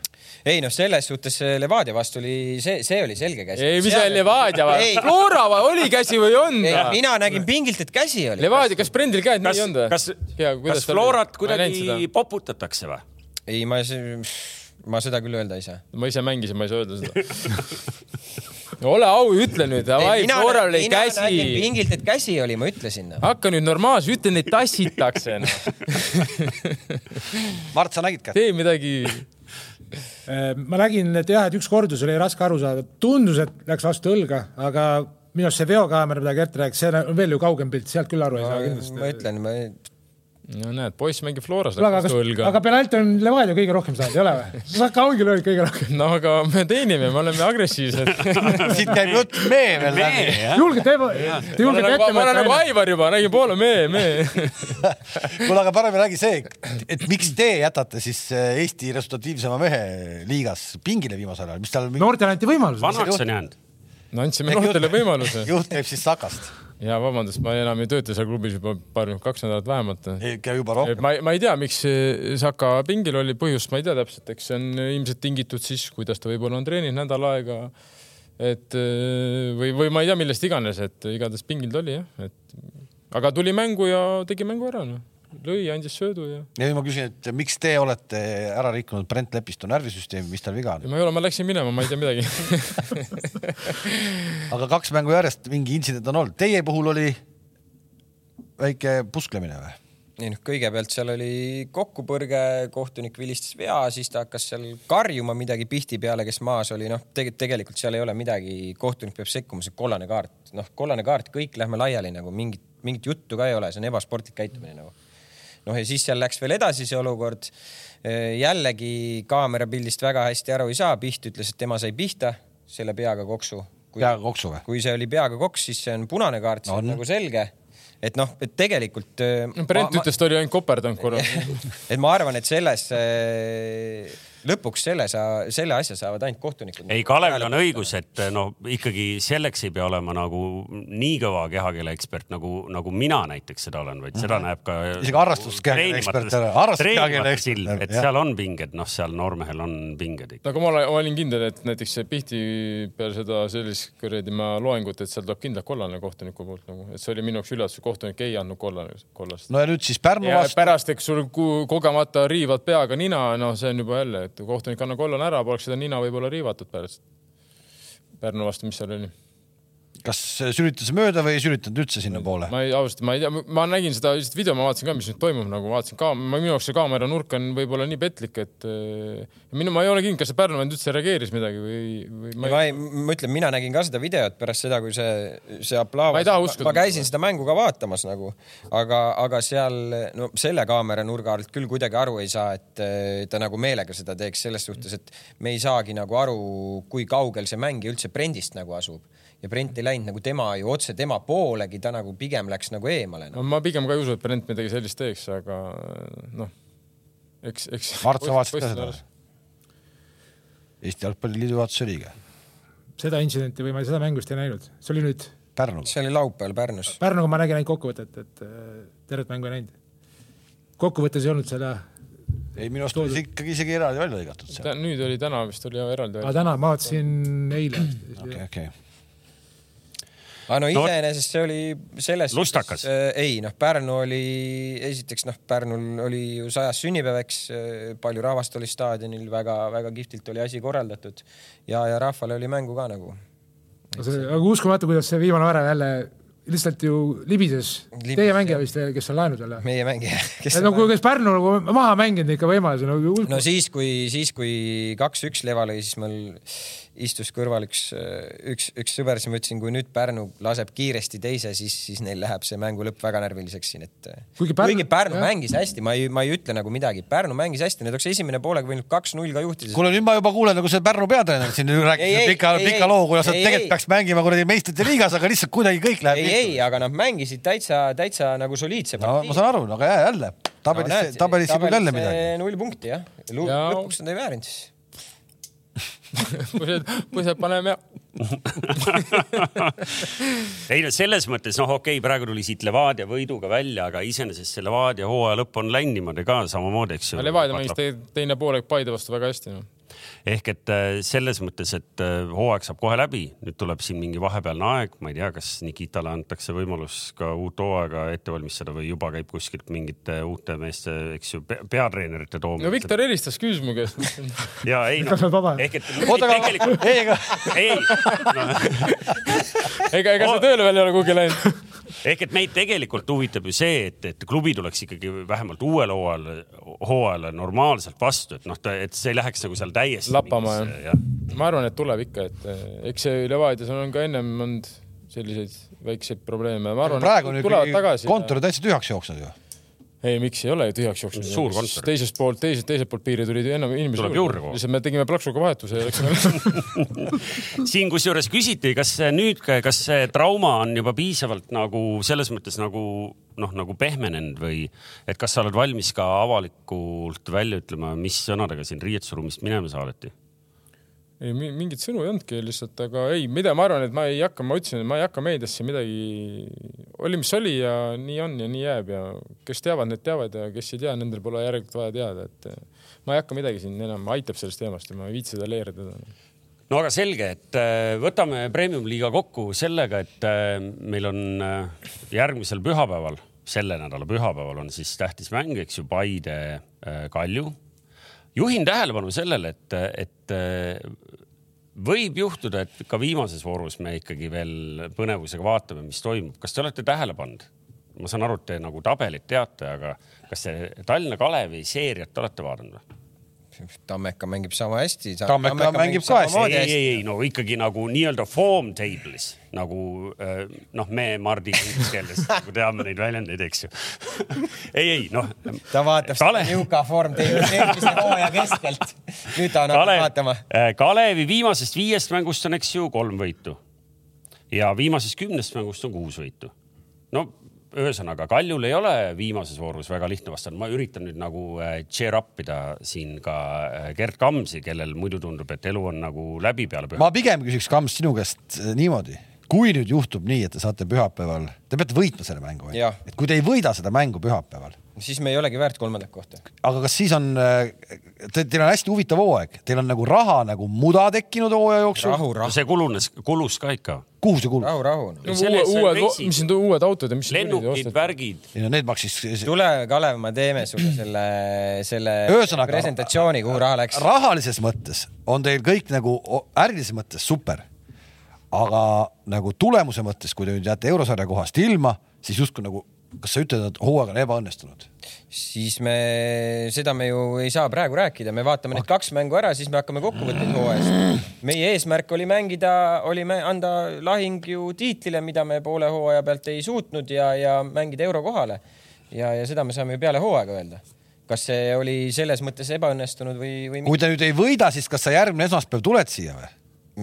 ei noh, selles suhtes see Levadia vastu oli see, see oli selge käsi. ei, mis see Levadia Ei. või? Flora või oli käsi või on ei, ta? mina nägin pingilt, et käsi oli. Levadia, kas Brendil käed kas nii on, ta? kas, kas Florat kuidagi poputatakse või? ei, ma, ma seda küll öelda ei saa. ma ise mängisin, ma ei saa öelda seda. ole au, ütle nüüd, davai, Floral oli käsi. pingilt, et käsi oli, ma ütlesin. hakka nüüd normaalselt, ütle neid tassitakse no. Mart, sa nägid ka? tee midagi. Äh, ma nägin, et jah, et üks kordus oli raske aru saada, tundus, et läks vastu õlga, aga minu arust see veokaamera, mida Gert rääkis, see on veel ju kaugem pilt, sealt küll aru ei saa ma kindlasti. ütlen, ma no näed, poiss mängib Floras, vastu, õlga aga. penalt on Levadia kõige rohkem saanud, ei ole või? sa ka ongi löönud kõige rohkem. no aga me teenime, me oleme agressiivsed. siit käib jutt mee veel läbi. julge, te, te julgete ma ette olen nagu mõelda. Aivar juba, räägin poole mee, mee. kuule, aga parem räägi see, et miks te jätate siis äh, Eesti resultatiivsema mehe liigas pingile viimasel ajal, mis tal mingi noortele anti võimalus. vanaks on jäänud. no andsime noortele võimaluse. juht käib siis Sakast, ja vabandust, ma enam ei tööta seal klubis juba paar, kaks nädalat vähemalt. käib juba rohkem. ma, ma ei tea, miks Saka pingil oli põhjust, ma ei tea täpselt, eks see on ilmselt tingitud siis, kuidas ta võib-olla on treeninud nädal aega. et eh, või, või ma ei tea, millest iganes, et igatahes pingil ta oli jah, et aga tuli mängu ja tegi mängu ära, noh. lõi, andis söödu ja. ja nüüd ma küsin, et miks te olete ära rikkunud Brent Lepistu närvisüsteemi, mis tal viga on? ma ei ole, ma läksin minema, ma ei tea midagi. aga kaks mängu järjest mingi intsident on olnud, teie puhul oli väike pusklemine või? ei noh, kõigepealt seal oli kokkupõrge, kohtunik vilistas vea, siis ta hakkas seal karjuma midagi Pihti peale, kes maas oli, noh teg, tegelikult seal ei ole midagi, kohtunik peab sekkuma, see kollane kaart, noh, kollane kaart, kõik lähme laiali nagu mingit, mingit juttu ka ei ole, see on ebasportlik käitumine nagu. noh, ja siis seal läks veel edasi see olukord. jällegi kaamerapildist väga hästi aru ei saa, Piht ütles, et tema sai pihta selle peaga koksu. peaga koksu või? kui see oli peaga koks, siis see on punane kaart, see on On. nagu selge et noh, et tegelikult. Brent ütles, ta oli ainult koperdanud korra. et ma arvan, et selles, lõpuks selle sa, selle asja saavad ainult kohtunikud. ei, Kalevil on õigus, et noh, ikkagi selleks ei pea olema nagu nii kõva kehakeele ekspert nagu, nagu mina näiteks seda olen, vaid seda näeb ka. Isegi harrastuskehakeele ekspert ei ole. Harrastuskehakeele ekspert, et seal on pinged, noh, seal noormehel on pinged ikka. aga ma olen- olin kindel, et näiteks see Pihti peale seda sellist kuradi ma loengut, et seal tuleb kindlalt kollane kohtuniku poolt nagu, et see oli minu jaoks üllatus, kohtunik ei andnud kollane, kollast. no ja nüüd siis Pärnu vastu, pärast, eks sul ku- kogemata riivad peaga nina, noh, see on juba jälle, et kohtunik annab kollane ära, poleks seda nina võib-olla riivatud pärast. Pärnu vastu, mis seal oli? Kas sülitas mööda või ei sülitanud üldse sinnapoole? ma ei, ausalt, ma ei tea, ma nägin seda lihtsalt video, ma vaatasin ka, mis nüüd toimub, nagu vaatasin ka, minu jaoks see kaamera nurk on võib-olla nii petlik, et äh, minu, ma ei ole kindel, kas see Pärnu vend üldse reageeris midagi või, või ma ma ei, ei, ma ütlen, mina nägin ka seda videot pärast seda, kui see, see aplaus. Ma ei ma käisin seda mängu ka vaatamas nagu, aga, aga seal no selle kaamera nurga alt küll kuidagi aru ei saa, et eh, ta nagu meelega seda teeks selles suhtes, et me ei saagi nagu aru, kui kaugel see mängija üldse Brendist nagu asub ja Brent ei läinud nagu tema ju otse tema poolegi, ta nagu pigem läks nagu eemale no.. no ma pigem ka ei usu, et Brent midagi sellist teeks, aga noh, eks, eks. Mart, sa vaatasid ka seda? Eesti Jalgpalliliidu juhatuse liige. seda intsidenti või ma seda mängu vist ei näinud, see oli nüüd see oli laupäeval Pärnus. Pärnuga ma nägin ainult kokkuvõtet, et äh, tervet mängu ei näinud. kokkuvõttes ei olnud seda, ei, minu arust oli see ikkagi isegi eraldi välja lõigatud nüüd oli täna vist oli eraldi aga. täna ma vaatasin eile. okei, okei. Aga no No- iseenesest see oli selles Lustakas. äh, ei noh, Pärnu oli, esiteks noh, Pärnul oli ju sajas sünnipäev, eks äh, palju rahvast oli staadionil väga,, väga-väga kihvtilt oli asi korraldatud ja, ja rahvale oli mängu ka nagu. aga uskumatu, kuidas see viimane värav jälle lihtsalt ju libises. Libis, Teie mängija vist, kes on laenud jälle. meie mängija, kes no kui, kes Pärnu nagu maha mänginud ikka võimaluse nagu no siis, kui, siis kui kaks-üks leva lõi, siis mul istus kõrval üks, üks, üks sõber, siis ma ütlesin, kui nüüd Pärnu laseb kiiresti teise, siis, siis neil läheb see mängu lõpp väga närviliseks siin, et Kuigi kuigi Pärnu- Pärnu, Pärnu jah. mängis hästi, ma ei, ma ei ütle nagu midagi, Pärnu mängis hästi, need oleks esimene poolega võinud kaks-null ka juhtida. kuule, nüüd ma juba kuulen nagu see Pärnu peatreener siin rääkis pika, pika loo, kuidas nad tegelikult peaks mängima kuradi meistrite liigas, aga lihtsalt kuidagi kõik läheb ei, ei, aga nad mängisid täitsa, täitsa nagu soliidse no ma saan aru, aga jää- jälle tabelis, tabelis ei jälle midagi. null punkti jah, Ja- lõpuks nad ei väärinud siis. põsed, põsed paneme ja ei no selles mõttes noh, okei okay,, praegu tuli siit Levadia võiduga välja, aga iseenesest see Levadia hooaja lõpp on niimoodi ka samamoodi, eks ju. Levadia mängis te, teine poolek Paide vastu väga hästi no.. Ehk et äh, selles mõttes, et äh, hooaeg saab kohe läbi, nüüd tuleb siin mingi vahepealne aeg, ma ei tea, kas Nikitale antakse võimalus ka uut hooaega ette valmistada või juba käib kuskilt mingite uute meeste, eks ju, peatreenerite toomine. no Viktor helistas, küsis mu käest. ja ei vaba? ehk et oota, aga tegelikult ei, aga ei no,, ega, ega see tööle veel ei ole kuhugi läinud. Ehk et meid tegelikult huvitab ju see, et, et klubi tuleks ikkagi vähemalt uuel hooajal, hooajale normaalselt vastu, et noh, et see ei läheks nagu seal täiesti Lappama, jah. ma arvan, et tuleb ikka, et eh, eks see Levadias on ka ennem olnud selliseid väikseid probleeme, ma arvan, praegu on tagasi. kontor täitsa tühjaks jooksnud ju. ei, miks ei ole ju tühjaks jooksnud. Suur kontor. teisest poolt, teiselt, teiselt poolt piiri tuli enam inimesi Tuleb juurde lihtsalt me tegime plaksuga vahetuse ja läksime. siin kusjuures küsiti, kas nüüd, kas see trauma on juba piisavalt nagu selles mõttes nagu noh, nagu pehmenenud või et kas sa oled valmis ka avalikult välja ütlema, mis sõnadega siin riietusruumist minema saadeti? ei, mingit sõnu ei olnudki lihtsalt, aga ei, mida ma arvan, et ma ei hakka, ma ütlesin, et ma ei hakka meediasse midagi, oli, mis oli ja nii on ja nii jääb ja kes teavad, need teavad ja kes ei tea, nendel pole järelikult vaja teada, et eh, ma ei hakka midagi siin enam, aitab sellest teemast ja ma ei viitsi seda leerida. no aga selge, et äh, võtame premium-liiga kokku sellega, et äh, meil on järgmisel pühapäeval, selle nädala pühapäeval on siis tähtis mäng, eks ju, Paide Kalju. Juhin tähelepanu sellele, et, et äh, võib juhtuda, et ka viimases voorus me ikkagi veel põnevusega vaatame, mis toimub. kas te olete tähele pannud? ma saan aru, et te nagu tabelit teate, aga kas te Tallinna Kalevi seeriat olete vaadanud või? Tammeka mängib sama hästi. Tammeka mängib ka hästi. ei, ei, ei no ikkagi nagu nii-öelda form table'is nagu äh, noh, me Mardi keeles nagu teame neid väljendeid, eks ju. ei, ei noh. ta vaatab Kale- Juka Form teinud eelmise hooaja keskelt. nüüd ta on hakanud Kalev vaatama., Kalevi viimasest viiest mängust on, eks ju, kolm võitu ja viimasest kümnest mängust on kuus võitu. no ühesõnaga Kaljul ei ole viimases voorus väga lihtne vastane, ma üritan nüüd nagu äh, cheer up ida siin ka äh, Gerd Kamsi, kellel muidu tundub, et elu on nagu läbi peale püha. ma pigem küsiks Kams sinu käest äh, niimoodi, kui nüüd juhtub nii, et te saate pühapäeval, te peate võitma selle mängu, et kui te ei võida seda mängu pühapäeval, siis me ei olegi väärt kolmandat kohta. aga kas siis on, teil on hästi huvitav hooaeg, teil on nagu raha nagu muda tekkinud hooaja jooksul, rahu, rahu, see kulunes, kulus ka ikka. kuhu see kulub? rahu, rahu. no Selles uue, on uued, reisid. mis need uued autod ja mis lennukid, värgid. ei no need maksis, tule, Kalev, ma teeme sulle selle, selle Ühesõnaga- presentatsiooni, kuhu raha läks. rahalises mõttes on teil kõik nagu ärilises mõttes super. aga nagu tulemuse mõttes, kui te nüüd jääte eurosarja kohast ilma, siis justkui nagu, kas sa ütled, et hooaeg on ebaõnnestunud? siis me, seda me ju ei saa praegu rääkida, me vaatame need kaks mängu ära, siis me hakkame kokkuvõtteid hooajast. meie eesmärk oli mängida, oli anda lahing ju tiitlile, mida me poole hooaja pealt ei suutnud ja, ja mängida eurokohale. ja, ja seda me saame ju peale hooaega öelda. kas see oli selles mõttes ebaõnnestunud või, või kui te nüüd ei võida, siis kas sa järgmine esmaspäev tuled siia või?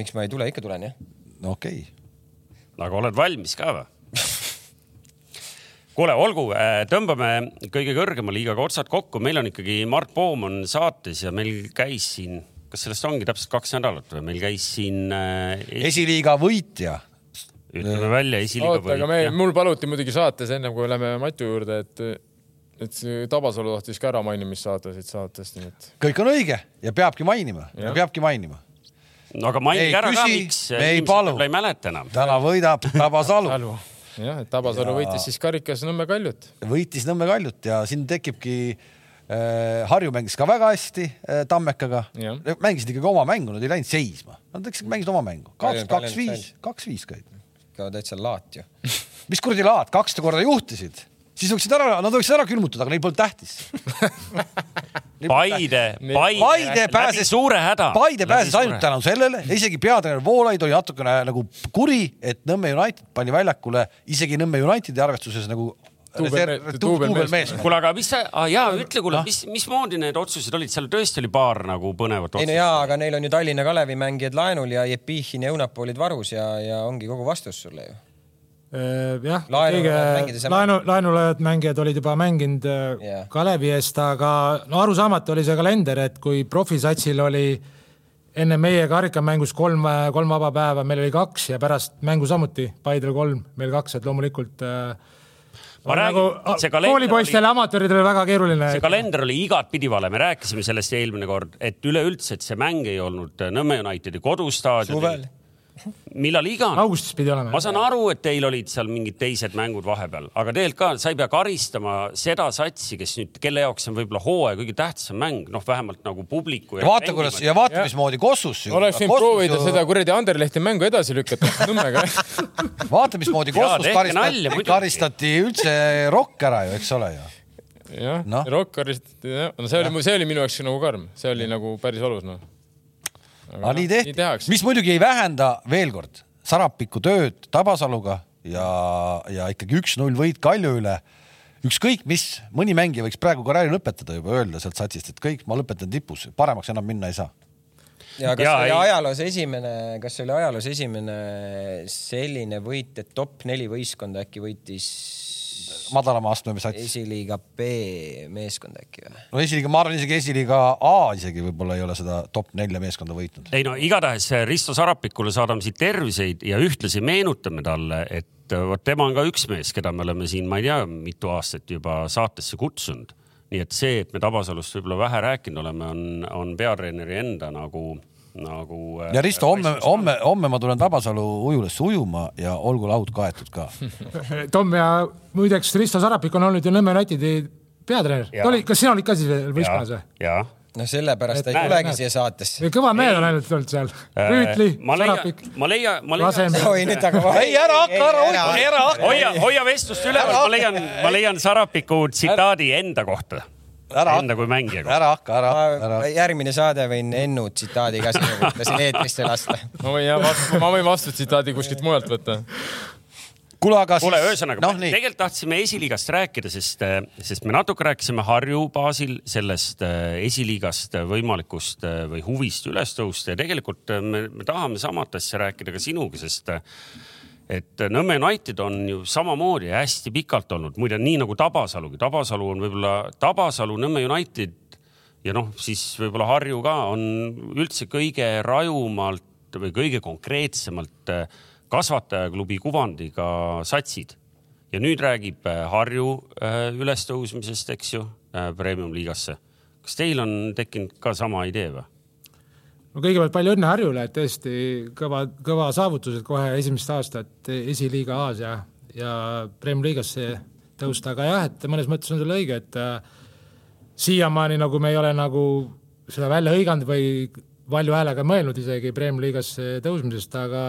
miks ma ei tule, ikka tulen jah. no okei okay.. aga oled valmis ka või? kuule, olgu, tõmbame kõige kõrgema liigaga otsad kokku, meil on ikkagi Mart Poom on saates ja meil käis siin, kas sellest ongi täpselt kaks nädalat või meil käis siin äh, esiliiga võitja ütleme välja esiliiga oota, aga me, mul paluti muidugi saates ennem kui lähme Matu juurde, et, et see Tabasalu tahtis ka ära mainimist saada siit saatest, nii et kõik on õige ja peabki mainima, peabki mainima. no aga Ei mainige ära ka, küsi, miks me ei palu. ei mäleta enam. täna võidab Tabasalu, Salu. jah, et Tabasalu Ja- võitis siis karikas Nõmme Kaljut. võitis Nõmme Kaljut ja siin tekibki äh, Harju mängis ka väga hästi äh, Tammekaga mängisid ikkagi oma mängu, nad ei läinud seisma, nad lihtsalt mängisid oma mängu, kaks, kaks, viis, kaks, viis käid. ka täitsa laat ju. mis kuradi laad, kakssada korda juhtisid, siis võiksid ära, nad võiksid ära külmutada, aga neil polnud tähtis. Paide, Paide, Paide pääses, suure häda. Paide pääses ainult tänu sellele, isegi peatreener Voolaid oli natukene nagu kuri, et Nõmme United pani väljakule isegi Nõmme Unitedi arvestuses nagu duubelmees. kuule, aga mis sa ah,, jaa, ütle Noh. kuule, mis, mismoodi need otsused olid, seal tõesti oli paar nagu põnevat ei no otsust. jaa, aga neil on ju Tallinna Kalevi mängijad laenul ja Jepichin ja Õunapuu olid varus ja, ja ongi kogu vastus sulle ju. jah, Laenul kõige laenu, laenul olevad mängijad olid juba mänginud Jah. yeah. Kalevi eest, aga no arusaamatu oli see kalender, et kui profisatsil oli enne meie karikamängus kolm, kolm vaba päeva, meil oli kaks ja pärast mängu samuti, Paidel kolm, meil kaks, et loomulikult äh, Ma on räägin, nagu see kalender koolipoistel ja amatööridel väga keeruline. see kalender oli igatpidi vale, me rääkisime sellest eelmine kord, et üleüldse, et see mäng ei olnud Nõmme Unitedi kodustaadionil millal iganes. augustis pidi olema ma. saan aru, et teil olid seal mingid teised mängud vahepeal, aga tegelikult ka sa ei pea karistama seda satsi, kes nüüd, kelle jaoks on võib-olla hooaja kõige tähtsam mäng, noh, vähemalt nagu publiku. vaata, kuidas ja vaata, mismoodi Kossus. oleks võinud proovida seda kuradi Anderlehti mängu edasi lükata Nõmmega. vaata, mismoodi Kossus karistati, karistati üldse Rock ära ju, eks ole ju. jah no., Rockarist, no see oli, see oli minu jaoks nagu karm, see oli nagu päris valus noh. Aga nii tehti, mis muidugi ei vähenda veel kord Sarapiku tööd Tabasaluga ja, ja ikkagi üks-null võit Kalju üle. ükskõik mis, mõni mängija võiks praegu karjääri lõpetada juba, öelda sealt satsist, et kõik, ma lõpetan tipus, paremaks enam minna ei saa. ja kas ja, oli ei- ajaloos esimene, kas see oli ajaloos esimene selline võit, et top neli võistkonda äkki võitis madalama astme sats. esiliiga B meeskond äkki või? no esiliiga, ma arvan isegi esiliiga A isegi võib-olla ei ole seda top nelja meeskonda võitnud. ei no igatahes Risto Sarapikule saadame siit terviseid ja ühtlasi meenutame talle, et vot tema on ka üks mees, keda me oleme siin, ma ei tea, mitu aastat juba saatesse kutsunud. nii et see, et me Tabasalust võib-olla vähe rääkinud oleme, on, on peatreeneri enda nagu, nagu. ja Risto, homme, homme, homme ma tulen Tabasalu ujulasse ujuma ja olgu laud kaetud ka. Tom ja muideks Risto Sarapik on olnud ju Nõmme Unitedi peatreener. Jaa. ta oli, kas sina olid ka siis veel võistkonnas või? ja noh, sellepärast ta ei tulegi siia saatesse. kõva meel on ainult olnud seal. Rüütli, Äh, ma leian Sarapik,, ma leian, ma leian. oi nüüd aga. ei, ära hakka, ära hoia, ära hakka. hoia, hoia vestlust üleval, ma leian, ma leian Sarapiku tsitaadi enda kohta. Ära Enda kui mängija kohta. ära hakka, ära, ära. järgmine saade võin Ennu tsitaadi ka sinu kohta siin eetrisse lasta. ma võin jah, ma võin vastutsitaadi kuskilt mujalt võtta. kuule, aga siis. kuule, ühesõnaga no,, tegelikult tahtsime esiliigast rääkida, sest, sest me natuke rääkisime Harju baasil sellest äh, esiliigast äh, võimalikust äh, või huvist üles tõusta ja tegelikult me, me tahame samat asja rääkida ka sinuga, sest et Nõmme United on ju samamoodi hästi pikalt olnud, muide nii nagu Tabasalugi, Tabasalu on võib-olla Tabasalu, Nõmme United ja noh, siis võib-olla Harju ka on üldse kõige rajumalt või kõige konkreetsemalt äh, kasvatajaklubi kuvandiga satsid. ja nüüd räägib äh, Harju äh, ülestõusmisest, eks ju, premium-liigasse. kas teil on tekkinud ka sama idee või? No kõigepealt palju õnne Harjule, et tõesti kõva, kõva saavutused kohe esimest aastat esiliiga A-s ja, ja Premiumi liigasse tõusta, aga jah, et mõnes mõttes on sul õige, et äh, siiamaani nagu me ei ole nagu seda välja hõiganud või valju häälega mõelnud isegi Premiumi liigasse tõusmisest, aga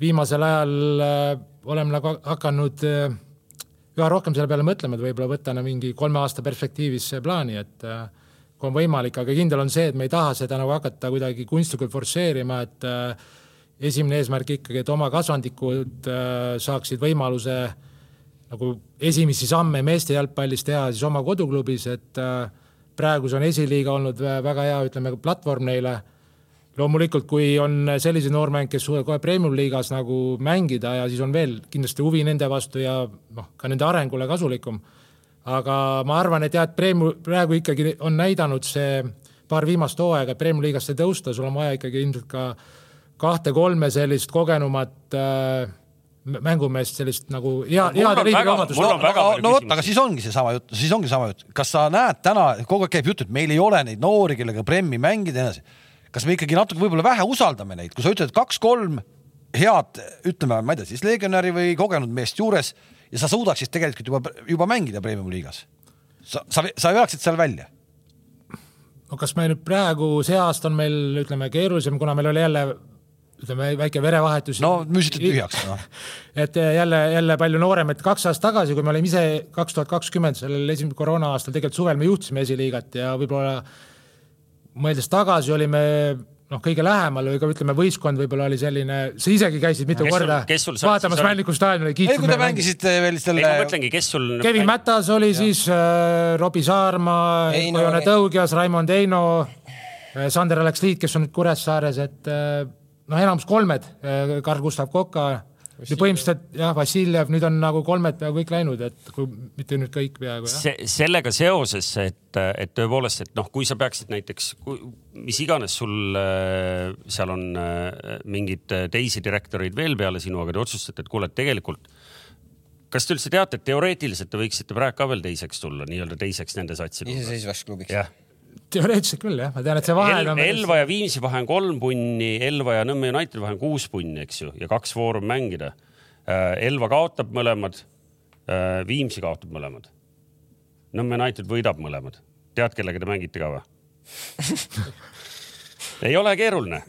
viimasel ajal äh, oleme nagu hakanud äh, üha rohkem selle peale mõtlema, et võib-olla võtta nagu mingi kolme aasta perspektiivis plaani, et äh, kui on võimalik, aga kindel on see, et me ei taha seda nagu hakata kuidagi kunstlikult forsseerima, et äh, esimene eesmärk ikkagi, et oma kasvandikud äh, saaksid võimaluse nagu esimesi samme meeste jalgpallis teha siis oma koduklubis, et äh, praegu see on esiliiga olnud vä- väga hea, ütleme, platvorm neile loomulikult, kui on selliseid noormänge, kes suudavad kohe premium-liigas nagu mängida ja siis on veel kindlasti huvi nende vastu ja noh, ka nende arengule kasulikum. Aga ma arvan, et jah, et premium, praegu ikkagi on näidanud see paar viimast hooaega, et premium-liigasse tõusta, sul on vaja ikkagi ilmselt ka kahte-kolme sellist kogenumat äh, mängumeest sellist nagu hea, heade on väga palju no vot, aga siis ongi seesama jutt, siis ongi sama jutt, kas sa näed täna, kogu aeg käib jutt, et meil ei ole neid noori, kellega Premmi mängida ja nii edasi. kas me ikkagi natuke võib-olla vähe usaldame neid, kui sa ütled kaks-kolm head, ütleme, ma ei tea, siis legionäri või kogenud meest juures ja sa suudaksid tegelikult juba, juba mängida Premium liigas. sa, sa, sa veaksid seal välja. no kas me nüüd praegu, see aasta on meil, ütleme, keerulisem, kuna meil oli jälle ütleme, väike verevahetus. no müüsite tühjaks, noh. et jälle, jälle palju noorem, et kaks aastat tagasi, kui me olime ise kaks tuhat kakskümmend sellel esimesel koroona aastal, tegelikult suvel me juhtisime esiliigat ja võib-olla mõeldes tagasi olime noh, kõige lähemal või ka ütleme, võistkond võib-olla oli selline, sa isegi käisid mitu Kes sul- korda sul saatis vaatamas oli? Männiku staadionil, ei, kui te mängisite veel ei, ma selle, mõtlengi, kes sul. Kevin Mätas oli ja. siis äh,, Robbie Saarma, Kojone oli. Tõugias, Raimond Eino äh,, Sander Aleksliit, kes on nüüd Kuressaares, et äh, noh, enamus kolmed, Karl-Gustav Koka, põhimõtteliselt jah, Vassiljev, nüüd on nagu kolmed peaaegu kõik läinud, et kui mitte nüüd kõik peaaegu jah. see, sellega seoses, et, et tõepoolest, et noh, kui sa peaksid näiteks, mis iganes sul äh, seal on äh, mingeid teisi direktoreid veel peale sinu, aga te otsustate, et kuule, et tegelikult kas te üldse teate, et teoreetiliselt te võiksite praegu ka veel teiseks tulla, nii-öelda teiseks nende satsi tulla? iseseisvaks klubiks. jah, teoreetiliselt küll jah, ma tean, et see vahe El, on Elva ja Viimsi vahe on kolm punni, Elva ja Nõmme Unitedi vahe on kuus punni, eks ju, ja kaks vooru on mängida. Elva kaotab mõlemad, Viimsi kaotab mõlemad. Nõmme United võidab mõlemad. tead, kellega te mängite ka või? ei ole keeruline.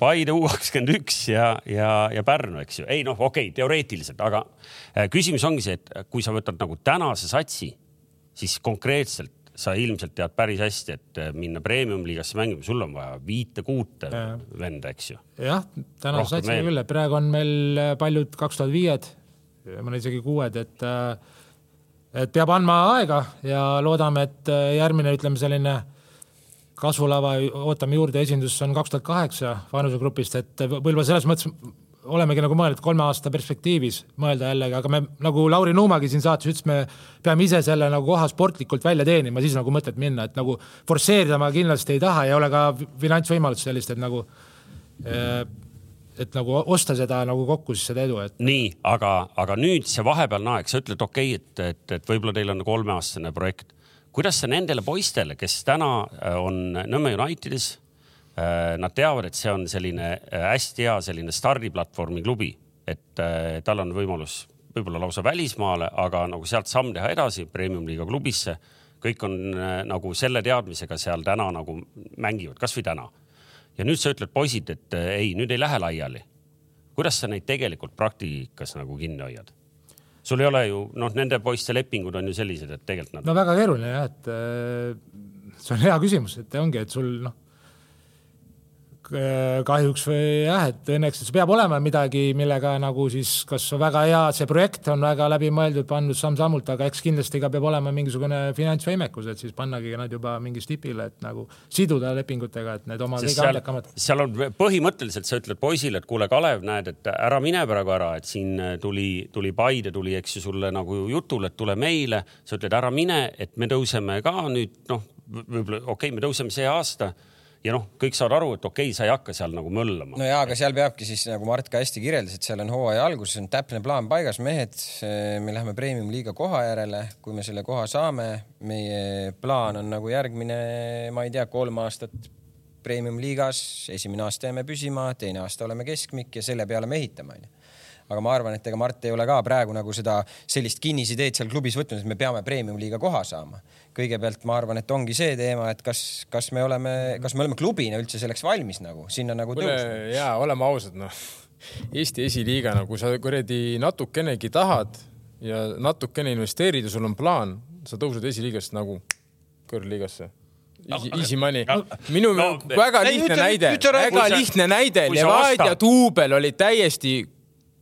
Paide U kakskümmend üks ja, ja, ja Pärnu, eks ju. ei noh, okei okay,, teoreetiliselt, aga äh, küsimus ongi see, et kui sa võtad nagu tänase satsi, siis konkreetselt sa ilmselt tead päris hästi, et äh, minna premium-liigasse mängima, sul on vaja viite-kuute venda, eks ju. jah, täna satsime küll, et praegu on meil äh, paljud kaks tuhat viied, mõned isegi kuued, et äh, et peab andma aega ja loodame, et järgmine, ütleme selline kasvulava ootame juurde esindus on kaks tuhat kaheksa vanusegrupist, et võib-olla selles mõttes olemegi nagu mõelnud kolme aasta perspektiivis mõelda jällegi, aga me nagu Lauri Nuumagi siin saates ütles, me peame ise selle nagu koha sportlikult välja teenima, siis nagu mõtet minna, et nagu forsseerida ma kindlasti ei taha ei ole ka finantsvõimalust sellist, et nagu eh, et nagu osta seda nagu kokku siis seda edu, et nii, aga, aga nüüd see vahepealne aeg, sa ütled, okei okay,, et, et, et võib-olla teil on kolmeaastane projekt. kuidas sa nendele poistele, kes täna äh, on Nõmme Unitedis, nad teavad, et see on selline äh, hästi hea selline stardiplatvormi klubi, et äh, tal on võimalus võib-olla lausa välismaale, aga nagu sealt samm teha edasi premium-liiga klubisse. kõik on äh, nagu selle teadmisega seal täna nagu mängivad, kasvõi täna ja nüüd sa ütled poisid, et äh, ei, nüüd ei lähe laiali. kuidas sa neid tegelikult praktikas nagu kinni hoiad? sul ei ole ju noh, nende poiste lepingud on ju sellised, et tegelikult nad no väga keeruline jah, et äh, see on hea küsimus, et ongi, et sul noh, kahjuks või jah, et õnneks peab olema midagi, millega nagu siis, kas väga hea, see projekt on väga läbimõeldud, pandud samm-sammult, aga eks kindlasti ka peab olema mingisugune finantsvõimekus, et siis pannagi nad juba mingi stipile, et nagu siduda lepingutega, et need oma sest kõige seal andekamad,. seal on põhimõtteliselt, sa ütled poisile, et kuule, Kalev, näed, et ära mine praegu ära, et siin tuli, tuli Paide tuli, eks ju, sulle nagu jutule, et tule meile. sa ütled ära mine, et me tõuseme ka nüüd noh, võib-olla okei okay,, me tõuseme see aasta ja noh, kõik saavad aru, et okei okay,, sa ei hakka seal nagu möllama. no ja, aga seal peabki siis nagu Mart ka hästi kirjeldas, et seal on hooaja alguses on täpne plaan paigas, mehed, me läheme premium-liiga koha järele, kui me selle koha saame, meie plaan on nagu järgmine, ma ei tea, kolm aastat premium-liigas, esimene aasta jääme püsima, teine aasta oleme keskmik ja selle peale me ehitame, onju aga ma arvan, et ega Mart ei ole ka praegu nagu seda sellist kinnisideed seal klubis võtnud, et me peame premium-liiga koha saama. kõigepealt ma arvan, et ongi see teema, et kas, kas me oleme, kas me oleme klubina üldse selleks valmis nagu sinna nagu tõusma. ja oleme ausad, noh. Eesti esiliiga, no kui sa kuradi natukenegi tahad ja natukene investeerid ja sul on plaan, sa tõused esiliigast nagu kõrgliigasse. Easy, easy money. minu no, väga ei, lihtne ütle- näide, väga lihtne näide, Levadia duubel oli täiesti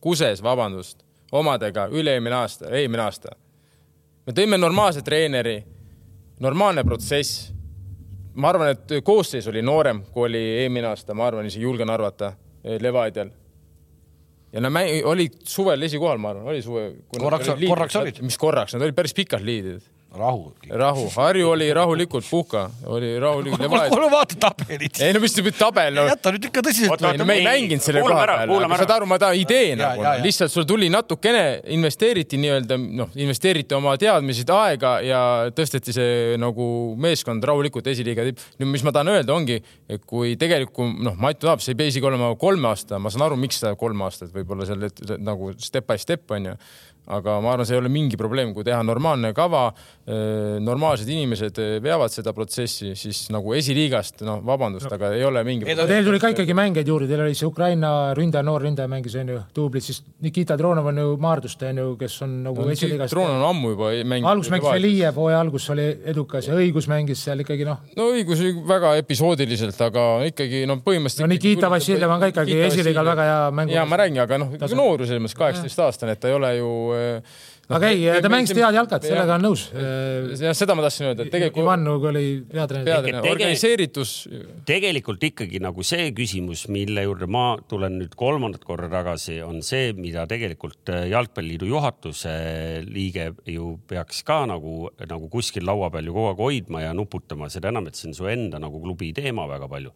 kuses, vabandust, omadega üle-eelmine aasta, eelmine aasta. me tõime normaalse treeneri, normaalne protsess. ma arvan, et koosseis oli noorem, kui oli eelmine aasta, ma arvan, isegi julgen arvata, Levadial. ja nad olid suvel esikohal, ma arvan, oli suve. Korraks- korraks olid. mis korraks, nad olid päris pikad liidrid. rahu. rahu, Harju oli rahulikult puhka, oli rahulikult. kuule vaata tabelit. ei no mis see tabel no., jäta nüüd ikka tõsiselt no me ei mänginud selle koha peal, aga saad aru, ma tahan idee Ja, nagu lihtsalt sul tuli natukene, investeeriti nii-öelda noh, investeeriti oma teadmised, aega ja tõsteti see nagu meeskond rahulikult esiliiga tipp. nüüd, mis ma tahan öelda, ongi, et kui tegelikult noh, Matu tahab, see ei pea isegi olema kolme aasta, ma saan aru, miks ta kolm aastat võib-olla seal et- nagu step by step onju aga ma arvan, see ei ole mingi probleem, kui teha normaalne kava, normaalsed inimesed veavad seda protsessi, siis nagu esiliigast, noh, vabandust, aga ei ole mingi. Teil tuli ka ikkagi mängijaid juurde, teil oli see Ukraina ründaja, noor ründaja mängis onju duublit, siis Nikita Dronov on ju Maardust onju, kes on nagu esiliigas. Troon on ammu juba mänginud. algus mängis Velijev, hooaja algus oli edukas ja õigus mängis seal ikkagi noh, no õigus väga episoodiliselt, aga ikkagi no põhimõtteliselt. no Nikita Vassiljev on ka ikkagi esiliigal väga hea mängu. ja ma räägin, aga noh, noor ju selles mõttes kaheksateist aastane, et ta ei ole ju. Aga ei, ta mängis head jalkat, sellega on nõus. jah, seda ma tahtsin öelda, et tegelikult Ivan Nuga oli peatreener. peatreener, organiseeritus, tegelikult ikkagi nagu see küsimus, mille juurde ma tulen nüüd kolmandat korda tagasi, on see, mida tegelikult äh, Jalgpalliliidu juhatuse liige ju peaks ka nagu, nagu kuskil laua peal ju kogu aeg hoidma ja nuputama, seda enam, et see on su enda nagu klubi teema väga palju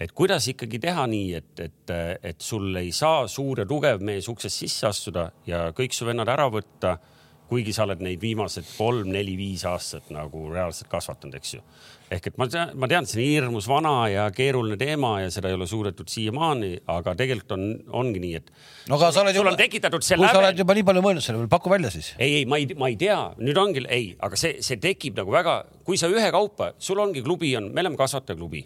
et kuidas ikkagi teha nii, et, et, et sul ei saa suur ja tugev mees uksest sisse astuda ja kõik su vennad ära võtta, kuigi sa oled neid viimased kolm-neli-viis aastat nagu reaalselt kasvatanud, eks ju. ehk et ma tean, ma tean, see on hirmus vana ja keeruline teema ja seda ei ole suudetud siiamaani, aga tegelikult on, ongi nii, et no aga sa oled sul juba kui sa oled juba nii palju mõelnud selle peale, paku välja siis. ei, ei, ma ei, ma ei tea, nüüd ongi, ei, aga see, see tekib nagu väga, kui sa ühekaupa, sul ongi klubi on, me oleme kasvatajaklubi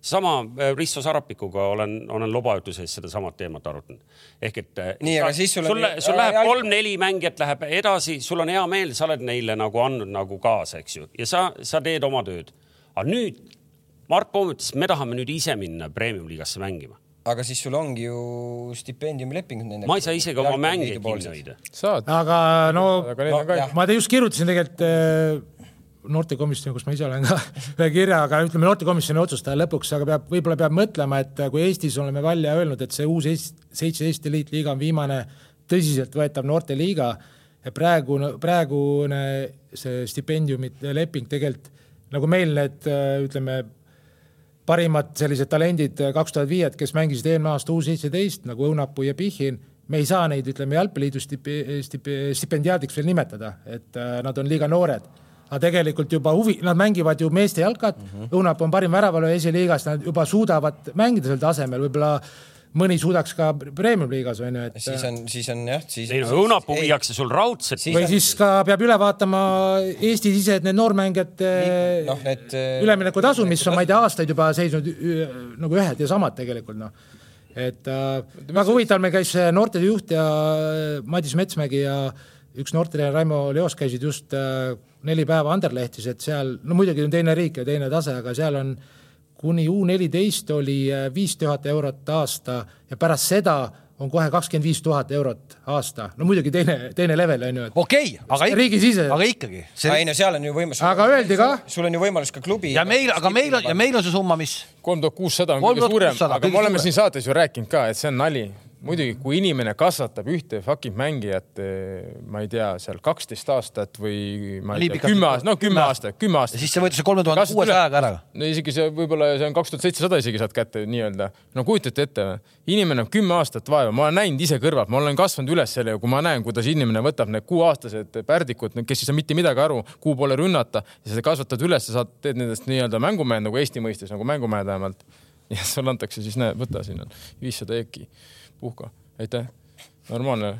sama äh, Risto Sarapikuga olen, olen lobaütuse eest sedasamat teemat arutanud. ehk et. Nii, aga siis sul on- sul, sul äh, läheb kolm-neli mängijat läheb edasi, sul on hea meel, sa oled neile nagu andnud nagu kaasa, eks ju, ja sa, sa teed oma tööd. aga nüüd Mart Poom ütles, me tahame nüüd ise minna premium-liigasse mängima. aga siis sul ongi ju stipendiumilepingud nendega. ma ei saa isegi oma mängijaid kinni hoida. saad, aga no aga ma te just kirjutasin tegelikult äh, noortekomisjoni, kus ma ise olen ka ühe kirja, aga ütleme noortekomisjoni otsustaja lõpuks, aga peab, võib-olla peab mõtlema, et kui Eestis oleme välja öelnud, et see uus Eest- seitseteist eliitliiga on viimane tõsiseltvõetav noorteliiga ja praegune, praegune see stipendiumite leping tegelikult nagu meil need ütleme, parimad sellised talendid kaks tuhat viied, kes mängisid eelmine aasta U seitseteist nagu Õunapuu ja Pihhin, me ei saa neid, ütleme jalgpalliliidu stipe-, stipe- stipendiaadiks veel nimetada, et äh, nad on liiga noored. Aga tegelikult juba huvi, nad mängivad ju meeste jalkat mm, -hmm. Õunapuu on parim väravalööja esiliigas, nad juba suudavad mängida sel tasemel, võib-olla mõni suudaks ka premium-liigas on ju, et siis on, siis on jah, siis. ei no õunapuu viiakse sul raudselt. Siis- või siis ka peab üle vaatama Eesti-sisesed need noormängijate noh, need. üleminekutasud, mis on, ma ei tea, aastaid juba seisnud nagu ühed ja samad tegelikult noh. et äh, väga huvitav, meil käis äh, noortetöö juht ja äh, Madis Metsmägi ja üks noortetreener Raimo Leos käisid just äh, neli päeva Anderlehtis, et seal, no muidugi on teine riik ja teine tase, aga seal on kuni U neliteist oli äh, viis tuhat eurot aasta ja pärast seda on kohe kakskümmend viis tuhat eurot aasta. no muidugi teine, teine level on ju, et okei okay,, aga riigisiseselt. aga ikkagi ei see.... no seal on ju võimalus. Aga öeldi ka- sul on ju võimalus ka klubi. ja meil, aga meil on ja meil on see summa, mis kolm tuhat kuussada on kõige 3600, suurem, aga me oleme siin saates ju rääkinud ka, et see on nali. muidugi, kui inimene kasvatab ühte fucking mängijat, ma ei tea, seal kaksteist aastat või ma ei tea, pikalt- kümme aastat, no kümme aastat, kümme ja aastat. siis see võetakse kolme tuhande kuuesajaga ära. no isegi see võib-olla see on kaks tuhat seitsesada isegi saad kätte nii-öelda. no kujutate ette inimene on kümme aastat vaeva, ma olen näinud ise kõrvalt, ma olen kasvanud üles selle, kui ma näen, kuidas inimene võtab need kuueaastased pärdikud, kes ei saa mitte midagi aru, kuhu poole rünnata ja sa kasvatad üles, sa saad, teed nendest nii-öelda mängumehed nagu Eesti mõistes nagu mängumehed vähemalt. ja sulle antakse siis näe, võta siin on viissada EKI, puhka, aitäh, normaalne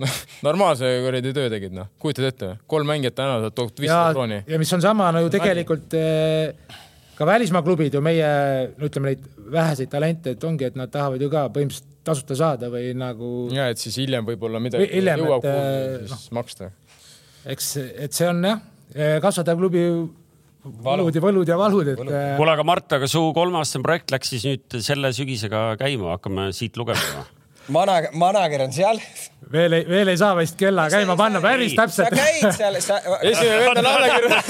noh, normaalse kuradi töö tegid noh, kujutad ette või? kolm mängijat täna saad ja viissada, krooni. ja mis on sama no ju tegelikult eh, ka välismaa klubid ju meie, no ütleme neid väheseid talente, et ongi, et nad tahavad ju ka põhimõtteliselt tasuta saada või nagu ja et siis hiljem võib-olla midagi hiljem, jõuab et, noh. siis maksta. eks, et see on jah, kasvataja klubi võlud ja võlud ja valud, et eh, kuule, aga Mart, aga su kolmeaastane projekt läks siis nüüd selle sügisega käima, hakkame siit lugema. mana, manager on seal. veel ei, veel ei saa vist kella käima panna, päris sa täpselt. käid seal, sa. esimene vend on alla kirjutanud.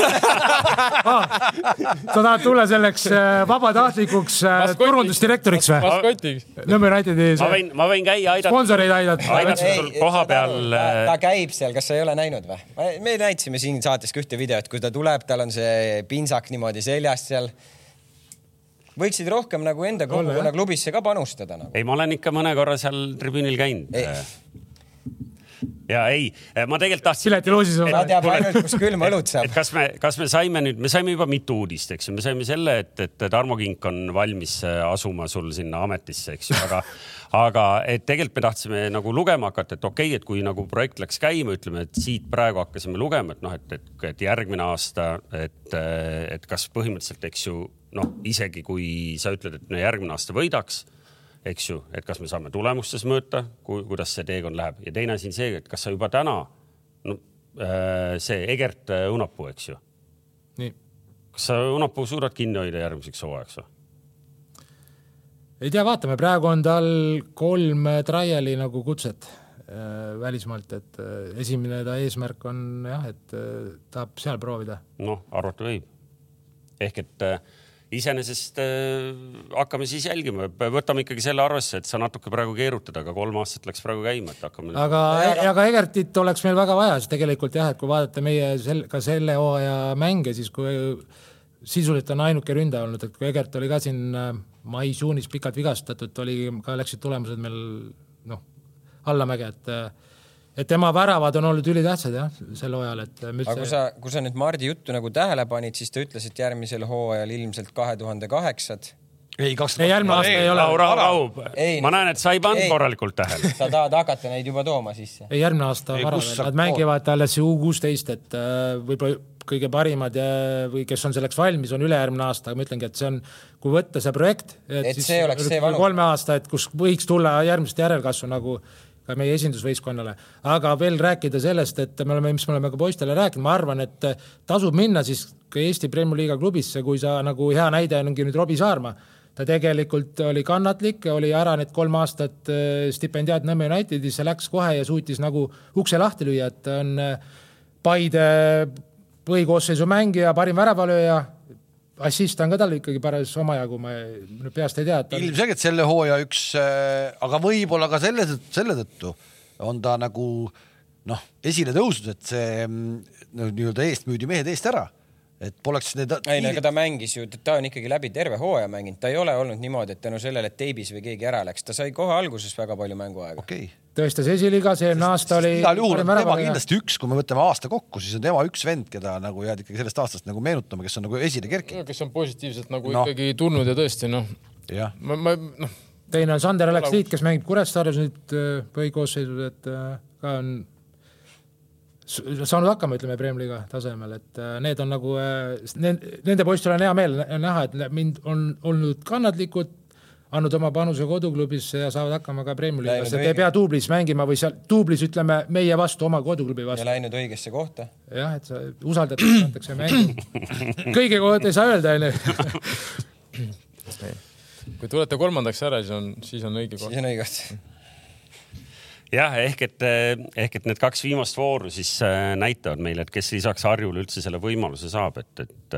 sa tahad tulla selleks äh, vabatahtlikuks äh, turundusdirektoriks või? maskotiks. Nõmme Unitedi ma võin, ma võin käia aidata. sponsoreid aidata. Aidata sul koha peal. äh, ta käib seal, kas sa ei ole näinud või? me näitasime siin saates ka ühte videot, kui ta tuleb, tal on see pintsak niimoodi seljas seal. Võiksid rohkem nagu enda kogukonna klubisse ka panustada nagu. ei, ma olen ikka mõne korra seal tribüünil käinud Ei.. ja ei, ma tegelikult tahtsin. piletiluusis on ta teab ainult, kus külma õlut et saab. kas me, kas me saime nüüd, me saime juba mitu uudist, eks ju, me saime selle, et, et Tarmo Kink on valmis äh, asuma sul sinna ametisse, eks ju, aga, aga et tegelikult me tahtsime nagu lugema hakata, et okei okay,, et kui nagu projekt läks käima, ütleme, et siit praegu hakkasime lugema, et noh, et, et, et järgmine aasta, et, et kas põhimõtteliselt, eks ju, noh, isegi kui sa ütled, et no järgmine aasta võidaks eks ju, et kas me saame tulemustes mõõta, kuidas see teekond läheb ja teine asi on see, et kas sa juba täna, no äh, see Egert äh, Unapuu, eks ju, kas sa Unapuu suudad kinni hoida järgmiseks hooajaks või? ei tea, vaatame, praegu on tal kolm trial'i nagu kutset äh, välismaalt, et esimene ta eesmärk on jah, et tahab seal proovida. noh, arvata võib. ehk et äh, iseenesest äh, hakkame siis jälgima, võtame ikkagi selle arvesse, et sa natuke praegu keerutad, aga kolm aastat läks praegu käima, et hakkame. aga, aga Egertit oleks meil väga vaja, sest tegelikult jah, et kui vaadata meie sel-, ka selle hooaja mänge, siis kui sisuliselt on ainuke ründaja olnud, et kui Egert oli ka siin äh, mais-juunis pikalt vigastatud, oli ka läksid tulemused meil noh, allamäge, et et tema väravad on olnud ülitähtsad jah, sel hooajal, et me aga kui sa, kui sa nüüd Mardi juttu nagu tähele panid, siis ta ütles, et järgmisel hooajal ilmselt kahe tuhande kaheksad. ei, kaks ei, järgmine aasta ei ole rahu Ei,. ma näen, et sa ei pannud ei. korralikult tähele. sa tahad hakata neid juba tooma sisse? ei, järgmine aasta Ei, vara kus veel, sa- nad mängivad alles ju kuusteist, et äh, võib-olla kõige parimad ja, või kes on selleks valmis, on ülejärgmine aasta, aga ma ütlengi, et see on, kui võtta see projekt, Et see oleks see kolme aasta, et kus võiks tulla järgmist järelkasvu nagu ka meie esindusvõistkonnale, aga veel rääkida sellest, et me oleme, mis me oleme ka poistele rääkinud, ma arvan, et tasub minna siis Eesti Premiumi liiga klubisse, kui sa nagu hea näide ongi nüüd Robbie Saarma. Ta tegelikult oli kannatlik, oli ära need kolm aastat äh, stipendiaat Nõmme Unitedisse, läks kohe ja suutis nagu ukse lahti lüüa, et on äh, Paide põhikoosseisu mängija, parim väravalööja, assist on ka tal ikkagi paras omajagu, ma nüüd peast ei tea, ta ilmselgelt selle hooaja üks, aga võib-olla ka selle, selle tõttu on ta nagu noh, esile tõusnud, et see mm, no, nii-öelda eest müüdi mehed eest ära, et poleks need. ei no aga ta mängis ju, ta on ikkagi läbi terve hooaja mänginud, ta ei ole olnud niimoodi, et tänu sellele, et teibis või keegi ära läks, ta sai kohe alguses väga palju mänguaega. okei okay., tõestas esiliigas, eelmine aasta oli igal juhul on tema kindlasti üks, kui me võtame aasta kokku, siis on tema üks vend, keda nagu jääd ikkagi sellest aastast nagu meenutama, kes on nagu esile kerkinud. kes on positiivselt nagu no. ikkagi tulnud ja tõesti noh, jah, ma, ma noh, teine on Sander Aleksliit, kes mängib Kuressaares nüüd äh, põhikoosseisus, et äh, ka on saanud hakkama, ütleme, Premiumi-liiga tasemel, et äh, need on nagu, nende poistel on hea meel näha, et mind on olnud kannatlikud, andnud oma panuse koduklubisse ja saavad hakkama ka Premiumi-liigas, Läinud et ei pea duublis mängima või seal duublis ütleme meie vastu, oma koduklubi ja vastu. läinud õigesse kohta. jah, et sa usaldatakse, antakse mängu. kõige kohta ei saa öelda, onju. kui tulete kolmandaks ära, siis on, siis on õige koht siis. on õige koht. jah, ehk et, ehk et need kaks viimast vooru siis äh, näitavad meile, et kes lisaks Harjule üldse selle võimaluse saab, et, et,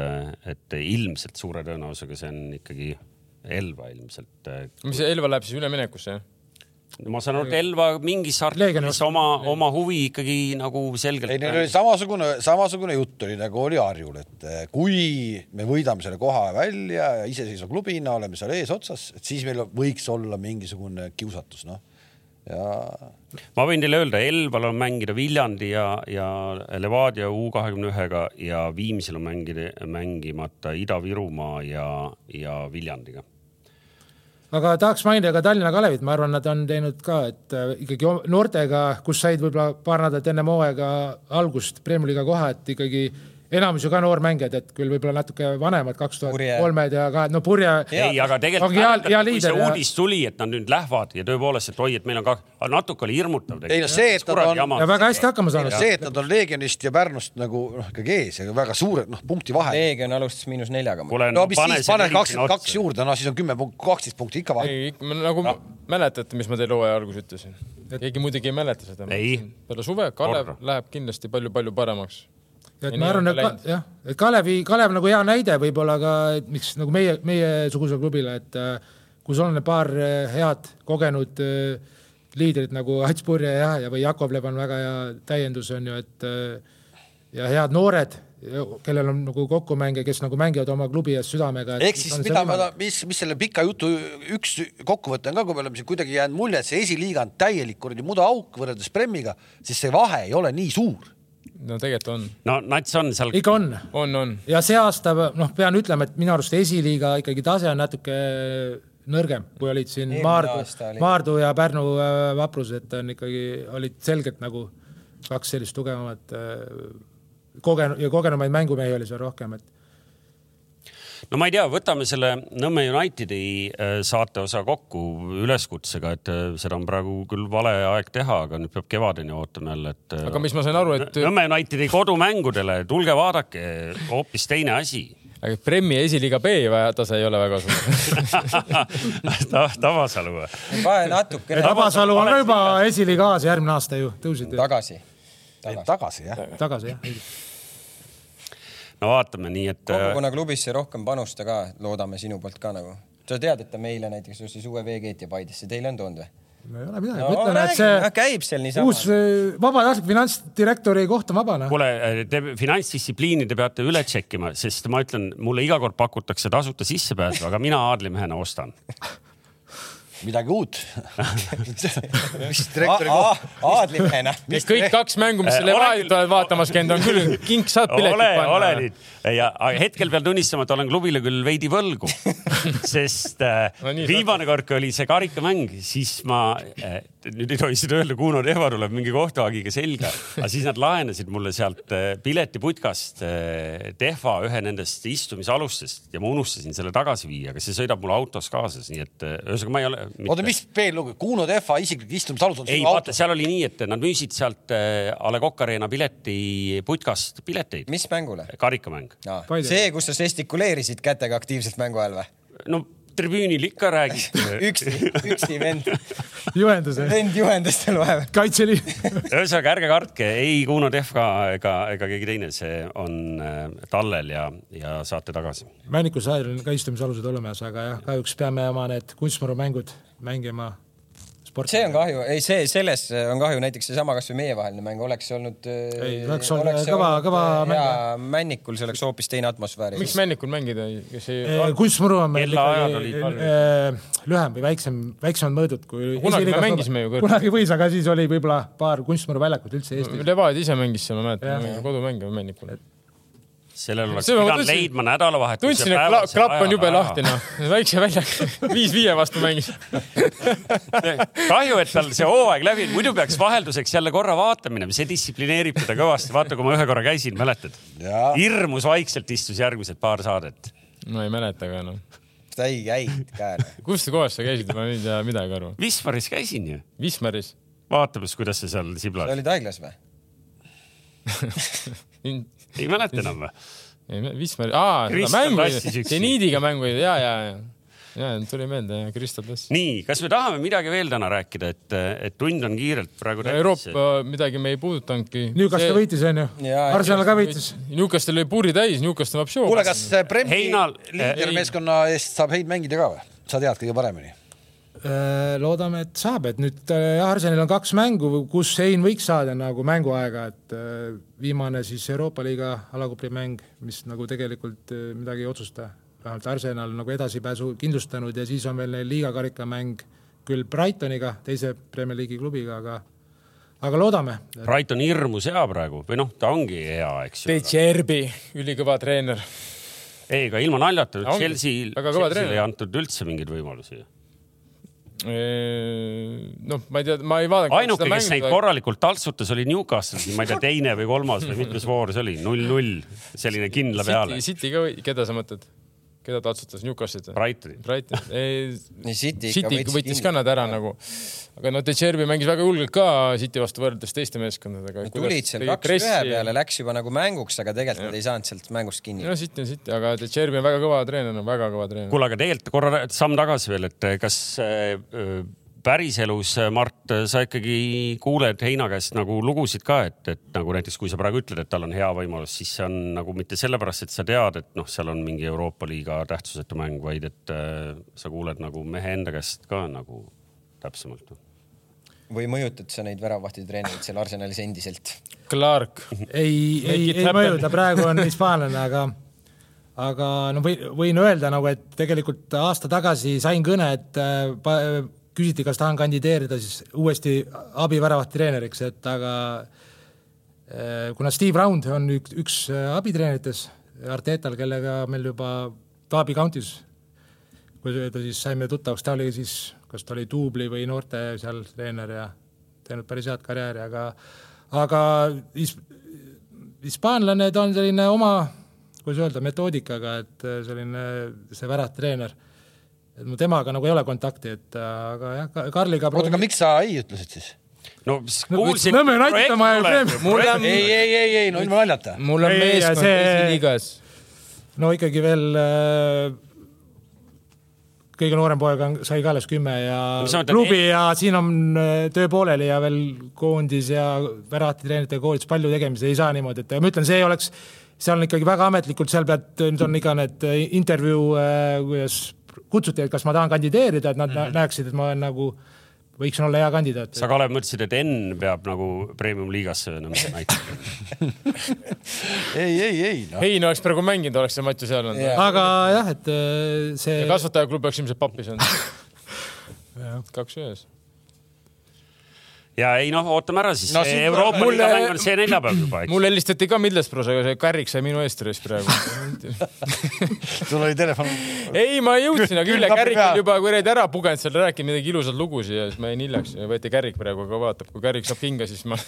et ilmselt suure tõenäosusega see on ikkagi Elva ilmselt. mis see Elva läheb siis üleminekusse, jah? ma saan aru, et Elva mingis artiklis oma, oma huvi ikkagi nagu selgelt. ei neil oli samasugune, samasugune jutt oli nagu oli Harjul, et eh, kui me võidame selle koha välja ja iseseisva klubina oleme seal eesotsas, et siis meil võiks olla mingisugune kiusatus, noh. ja ma võin teile öelda, Elval on mängida Viljandi ja, ja Levadia U kahekümne ühega ja Viimsil on mängida, mängimata Ida-Virumaa ja, ja Viljandiga. Aga tahaks mainida ka Tallinna Kalevit, ma arvan, nad on teinud ka, et äh, ikkagi noortega, kus said võib-olla paar nädalat ennem hooaega algust Premiumi-liiga koha, et ikkagi enamus ju ka noormängijad, et küll võib-olla natuke vanemad, kaks tuhat kolmed ja ka, no Purje. ei, aga tegelikult hea- hea kui see uudis tuli, et nad nüüd lähevad ja tõepoolest, et oi, et meil on ka, natuke oli hirmutav. Ei no see, et nad on- ja väga hästi hakkama saanud. see, et nad on Leegionist ja Pärnust nagu noh, ikkagi ees ja väga suured noh, punkti vahe. Leegion alustas miinus neljaga. no mis siis, pane kakskümmend kaks juurde, no siis on kümme punkti, kaksteist punkti ikka vahe. ei, nagu mäletate, mis ma teile hooaja alguses ütlesin? keegi muidugi ei mäleta seda. Peale suve Kalev läheb kindlasti palju-palju paremaks. Et Ja ma arvan, et jah, et Kalevi, Kalev nagu hea näide võib-olla ka, et miks nagu meie, meiesugusele klubile, et äh, kui sul on paar äh, head kogenud äh, liidrit nagu Ats Purje ja, ja või Jakovlev on väga hea täiendus on ju, et äh, ja head noored, kellel on nagu kokkumängija, kes nagu mängivad oma klubi eest südamega. ehk siis mida ma, mis, mis selle pika jutu üks kokkuvõte on ka, kui me oleme siin kuidagi jäänud mulje, et see esiliiga on täielik kuradi mudaauk võrreldes Premiga, siis see vahe ei ole nii suur. No tegelikult on, no Nats on seal, ikka on on, on. ja see aasta noh, pean ütlema, et minu arust esiliiga ikkagi tase on natuke nõrgem, kui olid siin Eelmine Maardu. Maardu ja Pärnu äh, vaprus, et on ikkagi, olid selgelt nagu kaks sellist tugevamat äh, kogenud ja kogenumaid mängumehi oli seal rohkem, et no ma ei tea, võtame selle Nõmme Unitedi äh, saate osa kokku üleskutsega, et äh, seda on praegu küll vale aeg teha, aga nüüd peab kevadeni ootama jälle, et. aga mis ma sain aru, et Nõmme Unitedi kodumängudele, tulge vaadake, hoopis teine asi aga Premi esiliiga B tase ei ole väga suur. Ta, Tabasalu või? pane natukene Tabasalu on juba esiliiga A-s järgmine aasta ju, tõusid ju tagasi. tagasi jah. tagasi jah. No vaatame, nii et äh, kogukonna klubisse rohkem panusta ka, loodame sinu poolt ka nagu. sa tead, et ta meile näiteks ostis uue veekeeti Paidesse, teile on toonud või? no ei ole midagi No ütlen, et see käib seal niisama. uus äh, vabatahtlik finantsdirektori koht on vaba noh. kuule, te finantsdistsipliini te peate üle tšekkima, sest ma ütlen, mulle iga kord pakutakse tasuta sissepääsu, aga mina aadlimehena ostan. midagi uut. mis direktori koht, aadlimehena. kõik kaks mängu, mis Äh, selle ole vahepeal tulevad vaatamas käinud, on küll kink, saad piletid ole, ole panna. nüüd ja hetkel pean tunnistama, et olen klubile küll veidi võlgu, sest äh, No nii viimane kord, kui oli see karikamäng, siis ma äh,, nüüd ei tohi seda öelda, Kuno Tehva tuleb mingi kohtuhagiga selga, aga siis nad laenasid mulle sealt äh, piletiputkast äh, Tehva ühe nendest istumisalustest ja ma unustasin selle tagasi viia, aga see sõidab mul autos kaasas, nii et äh, ühesõnaga ma ei ole. oota, mis veel lugu, Kuno Tehva isiklik istumisalus on ei, vaata, seal oli nii, et nad müüsid sealt A Le Coq Arena piletiputkast pileteid, mis mängule? karikamäng. See, kus sa žestikuleerisid kätega aktiivselt mängu ajal või? no tribüünil ikka räägid. üksi, üksi vend, juhenduse, vend juhendas seal vahepeal. Kaitseliit. ühesõnaga ärge kartke, ei Kuno Tehva ega, ega keegi teine, see on äh, tallel ja, ja saate tagasi. Männiku saarel on ka istumisalused olemas, aga jah, kahjuks peame oma need kunstmurumängud mängima sporti. see on kahju, ei see, selles on kahju, näiteks seesama kasvõi meievaheline mäng oleks olnud. Ei, see oleks olnud kõva- kõva mäng. ja Männikul see oleks hoopis teine atmosfäär. miks Männikul mängida, kes ei kunstmuru on meil ikkagi lühem või väiksem, väiksemad mõõdud kui. Kunagi me mängisime ju kunagi võis, aga siis oli võib-olla paar kunstmuruväljakut üldse Eestis. Levadia ise mängis seal, ma mäletan, kodumänge Männikul. Sellel oleks See pidanud leidma nädalavahetuse tundsin, et kla- klapp on jube lahti, noh. väikse väljak, viis viie vastu mängis. kahju, et tal see hooaeg läbi, muidu peaks vahelduseks jälle korra vaatama minema, see distsiplineerib teda kõvasti. vaata, kui ma ühe korra käisin, mäletad? Hirmus vaikselt istus järgmised paar saadet. ma ei mäleta ka enam. ei käinud käed. kus kohas sa käisid, ma ei tea midagi aru. Wismaris käisin ju, Wismaris. vaatamas, kuidas sa seal sa siblad. olid haiglas või? Ei mäleta enam või? Wismari, aa, seda Kristal mängu seniidiga mängu, ja, ja, ja. ja tuli meelde, Kristal Tass. nii, kas me tahame midagi veel täna rääkida, et, et tund on kiirelt praegu täis. Euroopa midagi me ei puudutanudki. Newcastle võitis, onju. Arsenal ka võitis. Newcastle oli puuri täis, Newcastle vab show. kuule, kas Premi Heinal- liidermeeskonna eest saab häid mängida ka või? sa tead kõige paremini. Äh, loodame, et saab, et nüüd äh, jah, Arsenalil on kaks mängu, kus Hein võiks saada nagu mänguaega, et äh, viimane siis Euroopa liiga alagrupi mäng, mis nagu tegelikult äh, midagi ei otsusta. vähemalt Arsenal nagu edasipääsu kindlustanud ja siis on veel neil liigakarikamäng küll Brightoniga, teise Premier League'i klubiga, aga aga loodame. Brighton hirmus hea praegu või noh, ta ongi hea, eks ju. Becerbi, ülikõva treener. ei, aga ilma naljata, Ongi, Chelsea, väga kõva Chelsea'le treener. ei antud üldse mingeid võimalusi. noh, ma ei tea, ma ei vaadanud. ainuke, kes neid korralikult taltsutas, oli Newcastle, ma ei tea, teine või kolmas või mitmes voor see oli, null-null, selline kindla peale City,. Ka, keda sa mõtled? Keda ta otsustas, Newcastle'it või? Brightonit. Brighton, nii City City võttis ka nad ära nagu, aga no De Chervi mängis väga julgelt ka City vastu võrreldes teiste meeskondadega. tulid seal kaks ühe peale, läks juba nagu mänguks, aga tegelikult nad ei saanud sealt mängust kinni. no City on City, aga De Chervi on väga kõva treener, väga kõva treener. kuule, aga tegelikult korra samm tagasi veel, et kas äh, päriselus, Mart, sa ikkagi kuuled Heina käest nagu lugusid ka, et, et nagu näiteks kui sa praegu ütled, et tal on hea võimalus, siis see on nagu mitte sellepärast, et sa tead, et noh, seal on mingi Euroopa liiga tähtsusetu mäng, vaid et äh, sa kuuled nagu mehe enda käest ka nagu täpsemalt. või mõjutad sa neid väravahti treenereid seal Arsenalis endiselt? Clark, ei, ei, ei mõjuta, praegu on hispaanlane, aga aga no või, võin öelda nagu, et tegelikult aasta tagasi sain kõne, et äh, küsiti, kas tahan kandideerida siis uuesti abiväravaht treeneriks, et aga äh, kuna Steve Round on üks, üks äh, abitreeneritest Artetal, kellega meil juba Derby County's, kui öelda, siis saime tuttavaks, ta oli siis, kas ta oli duubli või noorte seal treener ja teinud päris head karjääri, aga aga his, hispaanlane, ta on selline oma, kuidas öelda, metoodikaga, et äh, selline see väravtreener. Et mul temaga nagu ei ole kontakti, et äh, aga jah, Karliga oota, aga miks sa ei ütlesid siis? no kuulsin. Nõmme on vaja preemia- ei, ei, ei, ei, no ilma naljata. mul on Ei, meeskond see- esiliigas. no ikkagi veel äh, kõige noorem poeg on, sai ka alles kümme ja No klubi ja siin on äh, töö pooleli ja veel koondis ja väravatitreenerite koolitus palju tegemisi, ei saa niimoodi, et ma ütlen, see ei oleks, seal on ikkagi väga ametlikult, seal pead, nüüd on ikka need äh, intervjuu, kuidas kutsuti, et kas ma tahan kandideerida, et nad mm -hmm. näeksid, et ma olen nagu, võiksin olla hea kandidaat. sa, Kalev, mõtlesid, et Enn peab nagu premium-liigasse näitama. ei, ei, ei, noh. Hein oleks praegu mänginud, oleks see Matju seal olnud. aga jah, et äh, see ja kasvatajaklubi oleks ilmselt papis olnud. kaks ühes. Ja ei noh, ootame ära siis No Euroopa mulle- liiga mäng on see neljapäev juba, eks. mulle helistati ka Middlesbrough's, aga see Kärrik sai minu eest üles praegu. sul oli telefon. ei, ma jõudsin, aga Ülle peal. oli juba kuradi ära pugenud seal, rääkinud midagi ilusaid lugusid ja siis ma jäin hiljaks ja võeti Kärrik praegu, aga vaatab, kui Kärrik saab kinga, siis ma.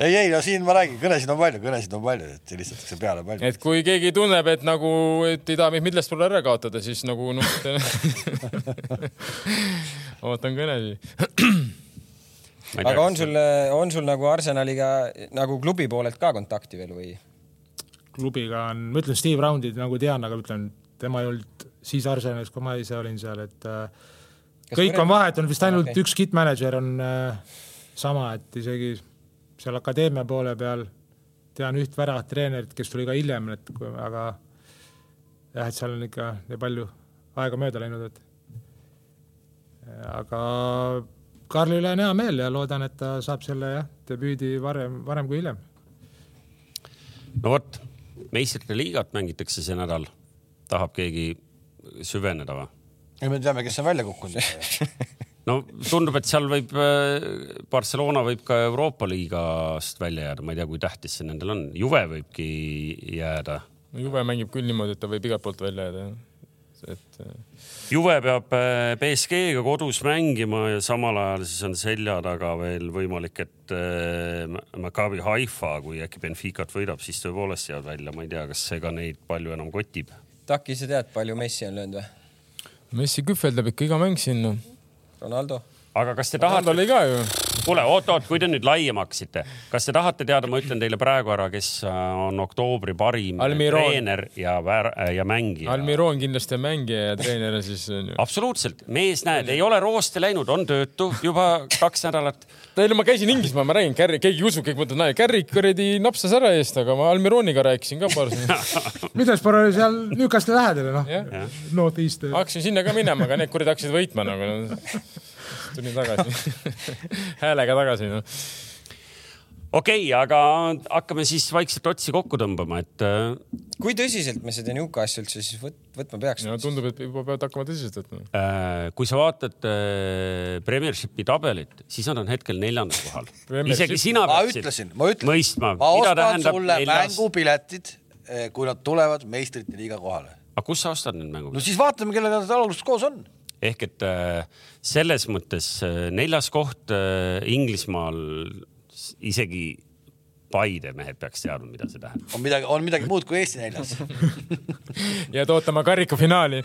ei, ei, no siin ma räägin, kõnesid on palju, kõnesid on palju, et helistatakse peale palju. et kui keegi tunneb, et nagu, et ei taha mind Middlesbrough ära kaotada, siis nagu noh, ootan kõnesid. aga on sul, on sul nagu Arsenaliga nagu klubi poolelt ka kontakti veel või? klubiga on, ma ütlen Steve Roundit nagu tean, aga ütlen, tema ei olnud siis Arsenalis, kui ma ise olin seal, et äh, kõik on vahetunud, vist ainult Okei. okay. üks kit manager on äh, sama, et isegi seal akadeemia poole peal tean üht väravat treenerit, kes tuli ka hiljem, et kui, aga jah, et seal on ikka nii palju aega mööda läinud, et aga Karli üle on hea meel ja loodan, et ta saab selle jah, debüüdi varem, varem kui hiljem no vot, meistrite liigat mängitakse see nädal. tahab keegi süveneda või? ja me teame, kes on välja kukkunud. no tundub, et seal võib, Barcelona võib ka Euroopa liigast välja jääda, ma ei tea, kui tähtis see nendel on. Juve võibki jääda. Juve mängib küll niimoodi, et ta võib igalt poolt välja jääda. et äh, Juve peab äh, BSG-ga kodus mängima ja samal ajal siis on selja taga veel võimalik, et äh, Maccabi Haifa, kui äkki Benficat võidab, siis tõepoolest jäävad välja, ma ei tea, kas see ka neid palju enam kotib. Taki, sa tead, palju Messi on löönud või? Messi kühveldab ikka iga mäng siin noh. Ronaldo? Aga kas te tahate, oli ka ju. kuule, oot-oot, kui te nüüd laiem hakkasite, kas te tahate teada, ma ütlen teile praegu ära, kes äh, on oktoobri parim Almiron. treener ja väär- ja mängija. Almiron kindlasti on mängija ja treener on siis on ju. absoluutselt, mees, näed, ei ole rooste läinud, on töötu juba kaks nädalat. ei no ma käisin Inglismaal, ma räägin, Kärri, keegi ei usu, kõik mõtlevad, näe, Kärrik kuradi napsas ära eest, aga ma Almironiga rääkisin ka paar sõna. Middlesbrough oli seal Newcastle lähedal noh, jah, North East. hakkasin sinna ka minema, aga need kurid hakkasid võitma nagu no.. Tulin tagasi, häälega tagasi noh. okei okay,, aga hakkame siis vaikselt otsi kokku tõmbama, et äh, kui tõsiselt me seda Newcastle'it siis võt-, võtma peaks no tundub, et juba peavad hakkama tõsiselt võtma. äh, kui sa vaatad äh, Premiershipi tabelit, siis nad on hetkel neljandal kohal. Isegi sina ma peaksid ütlesin, ma ütlesin, mõistma, ma mida ostan tähendab sulle neljas. mängupiletid, kui nad tulevad meistrite liiga kohale. aga kus sa ostad need no mängupiletid? siis vaatame, kellega ta algus koos on. Ehk et äh, selles mõttes äh, neljas koht äh, Inglismaal isegi Paide mehed peaks teadma, mida see tähendab. on midagi, on midagi muud kui Eesti neljas. jääd ootama karikafinaali.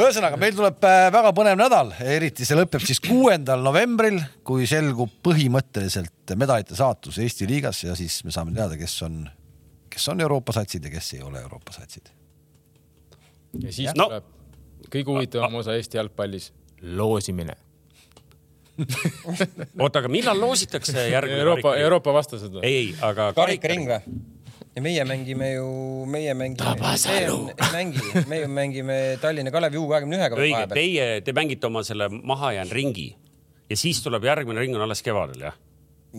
ühesõnaga, meil tuleb väga põnev nädal, eriti see lõpeb siis kuuendal novembril, kui selgub põhimõtteliselt medalite saatus Eesti liigas ja siis me saame teada, kes on, kes on Euroopa satsid ja kes ei ole Euroopa satsid. Ja siis No. tuleb kõige huvitavam osa Eesti jalgpallis, loosimine. oota, aga millal loositakse järgmine Euroopa? Euroopa vastased või? ei, ei, aga karikaring või? ja meie mängime ju, meie mängime, mängi, meie mängime Tallinna Kalevi U kahekümne ühega õige, vahepeal. teie, te mängite oma selle mahajäänud ringi ja siis tuleb järgmine ring on alles kevadel jah?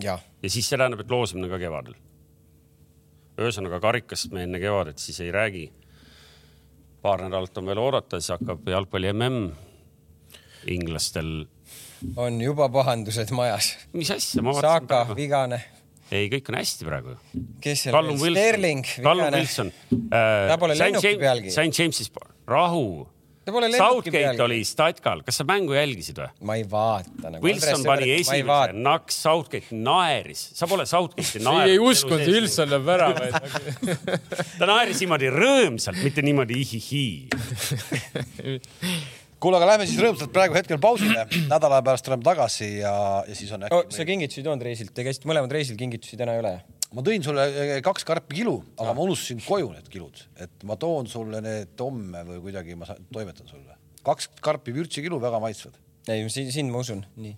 jah, ja siis see tähendab, et loosimine ka kevadel. ühesõnaga karikast me enne kevadet siis ei räägi. Paar nädalat on veel oodata, siis hakkab jalgpalli mm. inglastel, on juba pahandused majas. mis asja, Saka vigane, ei, kõik on hästi praegu. kes seal Sterling Callum. Wilson äh,. Ta pole lennuki pealgi. St James'is, rahu. Southgate oli Statkal, kas sa mängu jälgisid või? ma ei vaata nagu. Wilson pani esimese, naks, Southgate naeris, sa pole Southgate'i ei, naernud. ei uskunud, Wilson lööb väravaid. ta naeris niimoodi rõõmsalt, mitte niimoodi ihihii. kuule, aga lähme siis rõõmsalt praegu hetkel pausile, nädala pärast tuleme tagasi ja, ja siis on äkki sa kingitusi ei toonud reisilt, te käisite mõlemad reisil, kingitusi täna ei ole? Ma tõin sulle eh, kaks karpi kilu, aga ma unustasin koju need kilud, et ma toon sulle need homme või kuidagi ma toimetan sulle. kaks karpi vürtsikilu, väga maitsvad. ei, sind, sind ma usun, nii.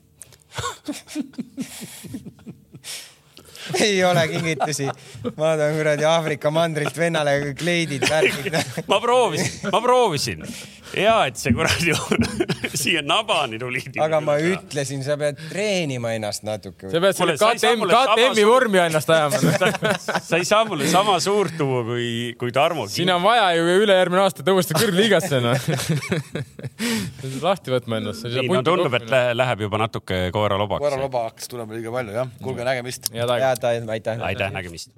ei ole kingitusi, ma toon kuradi Aafrika mandrilt vennale kleidid, värgid. ma proovisin, ma proovisin. hea, et see kuradi siia nabani tuli. aga ma. ütlesin, sa pead treenima ennast natuke. sa pead selle KTM, KTM-i vormi ennast ajama. sa ei saa mulle sama suurt tuua kui, kui Tarmo. siin on vaja ju ülejärgmine aasta tõusta kõrgliigasse, noh. lahti võtma ennast. ei no tundub, et lä- läheb juba natuke koera lobaks. koeraloba hakkas tulema liiga palju, jah. kuulge, nägemist. head aega. head, aitäh. aitäh, nägemist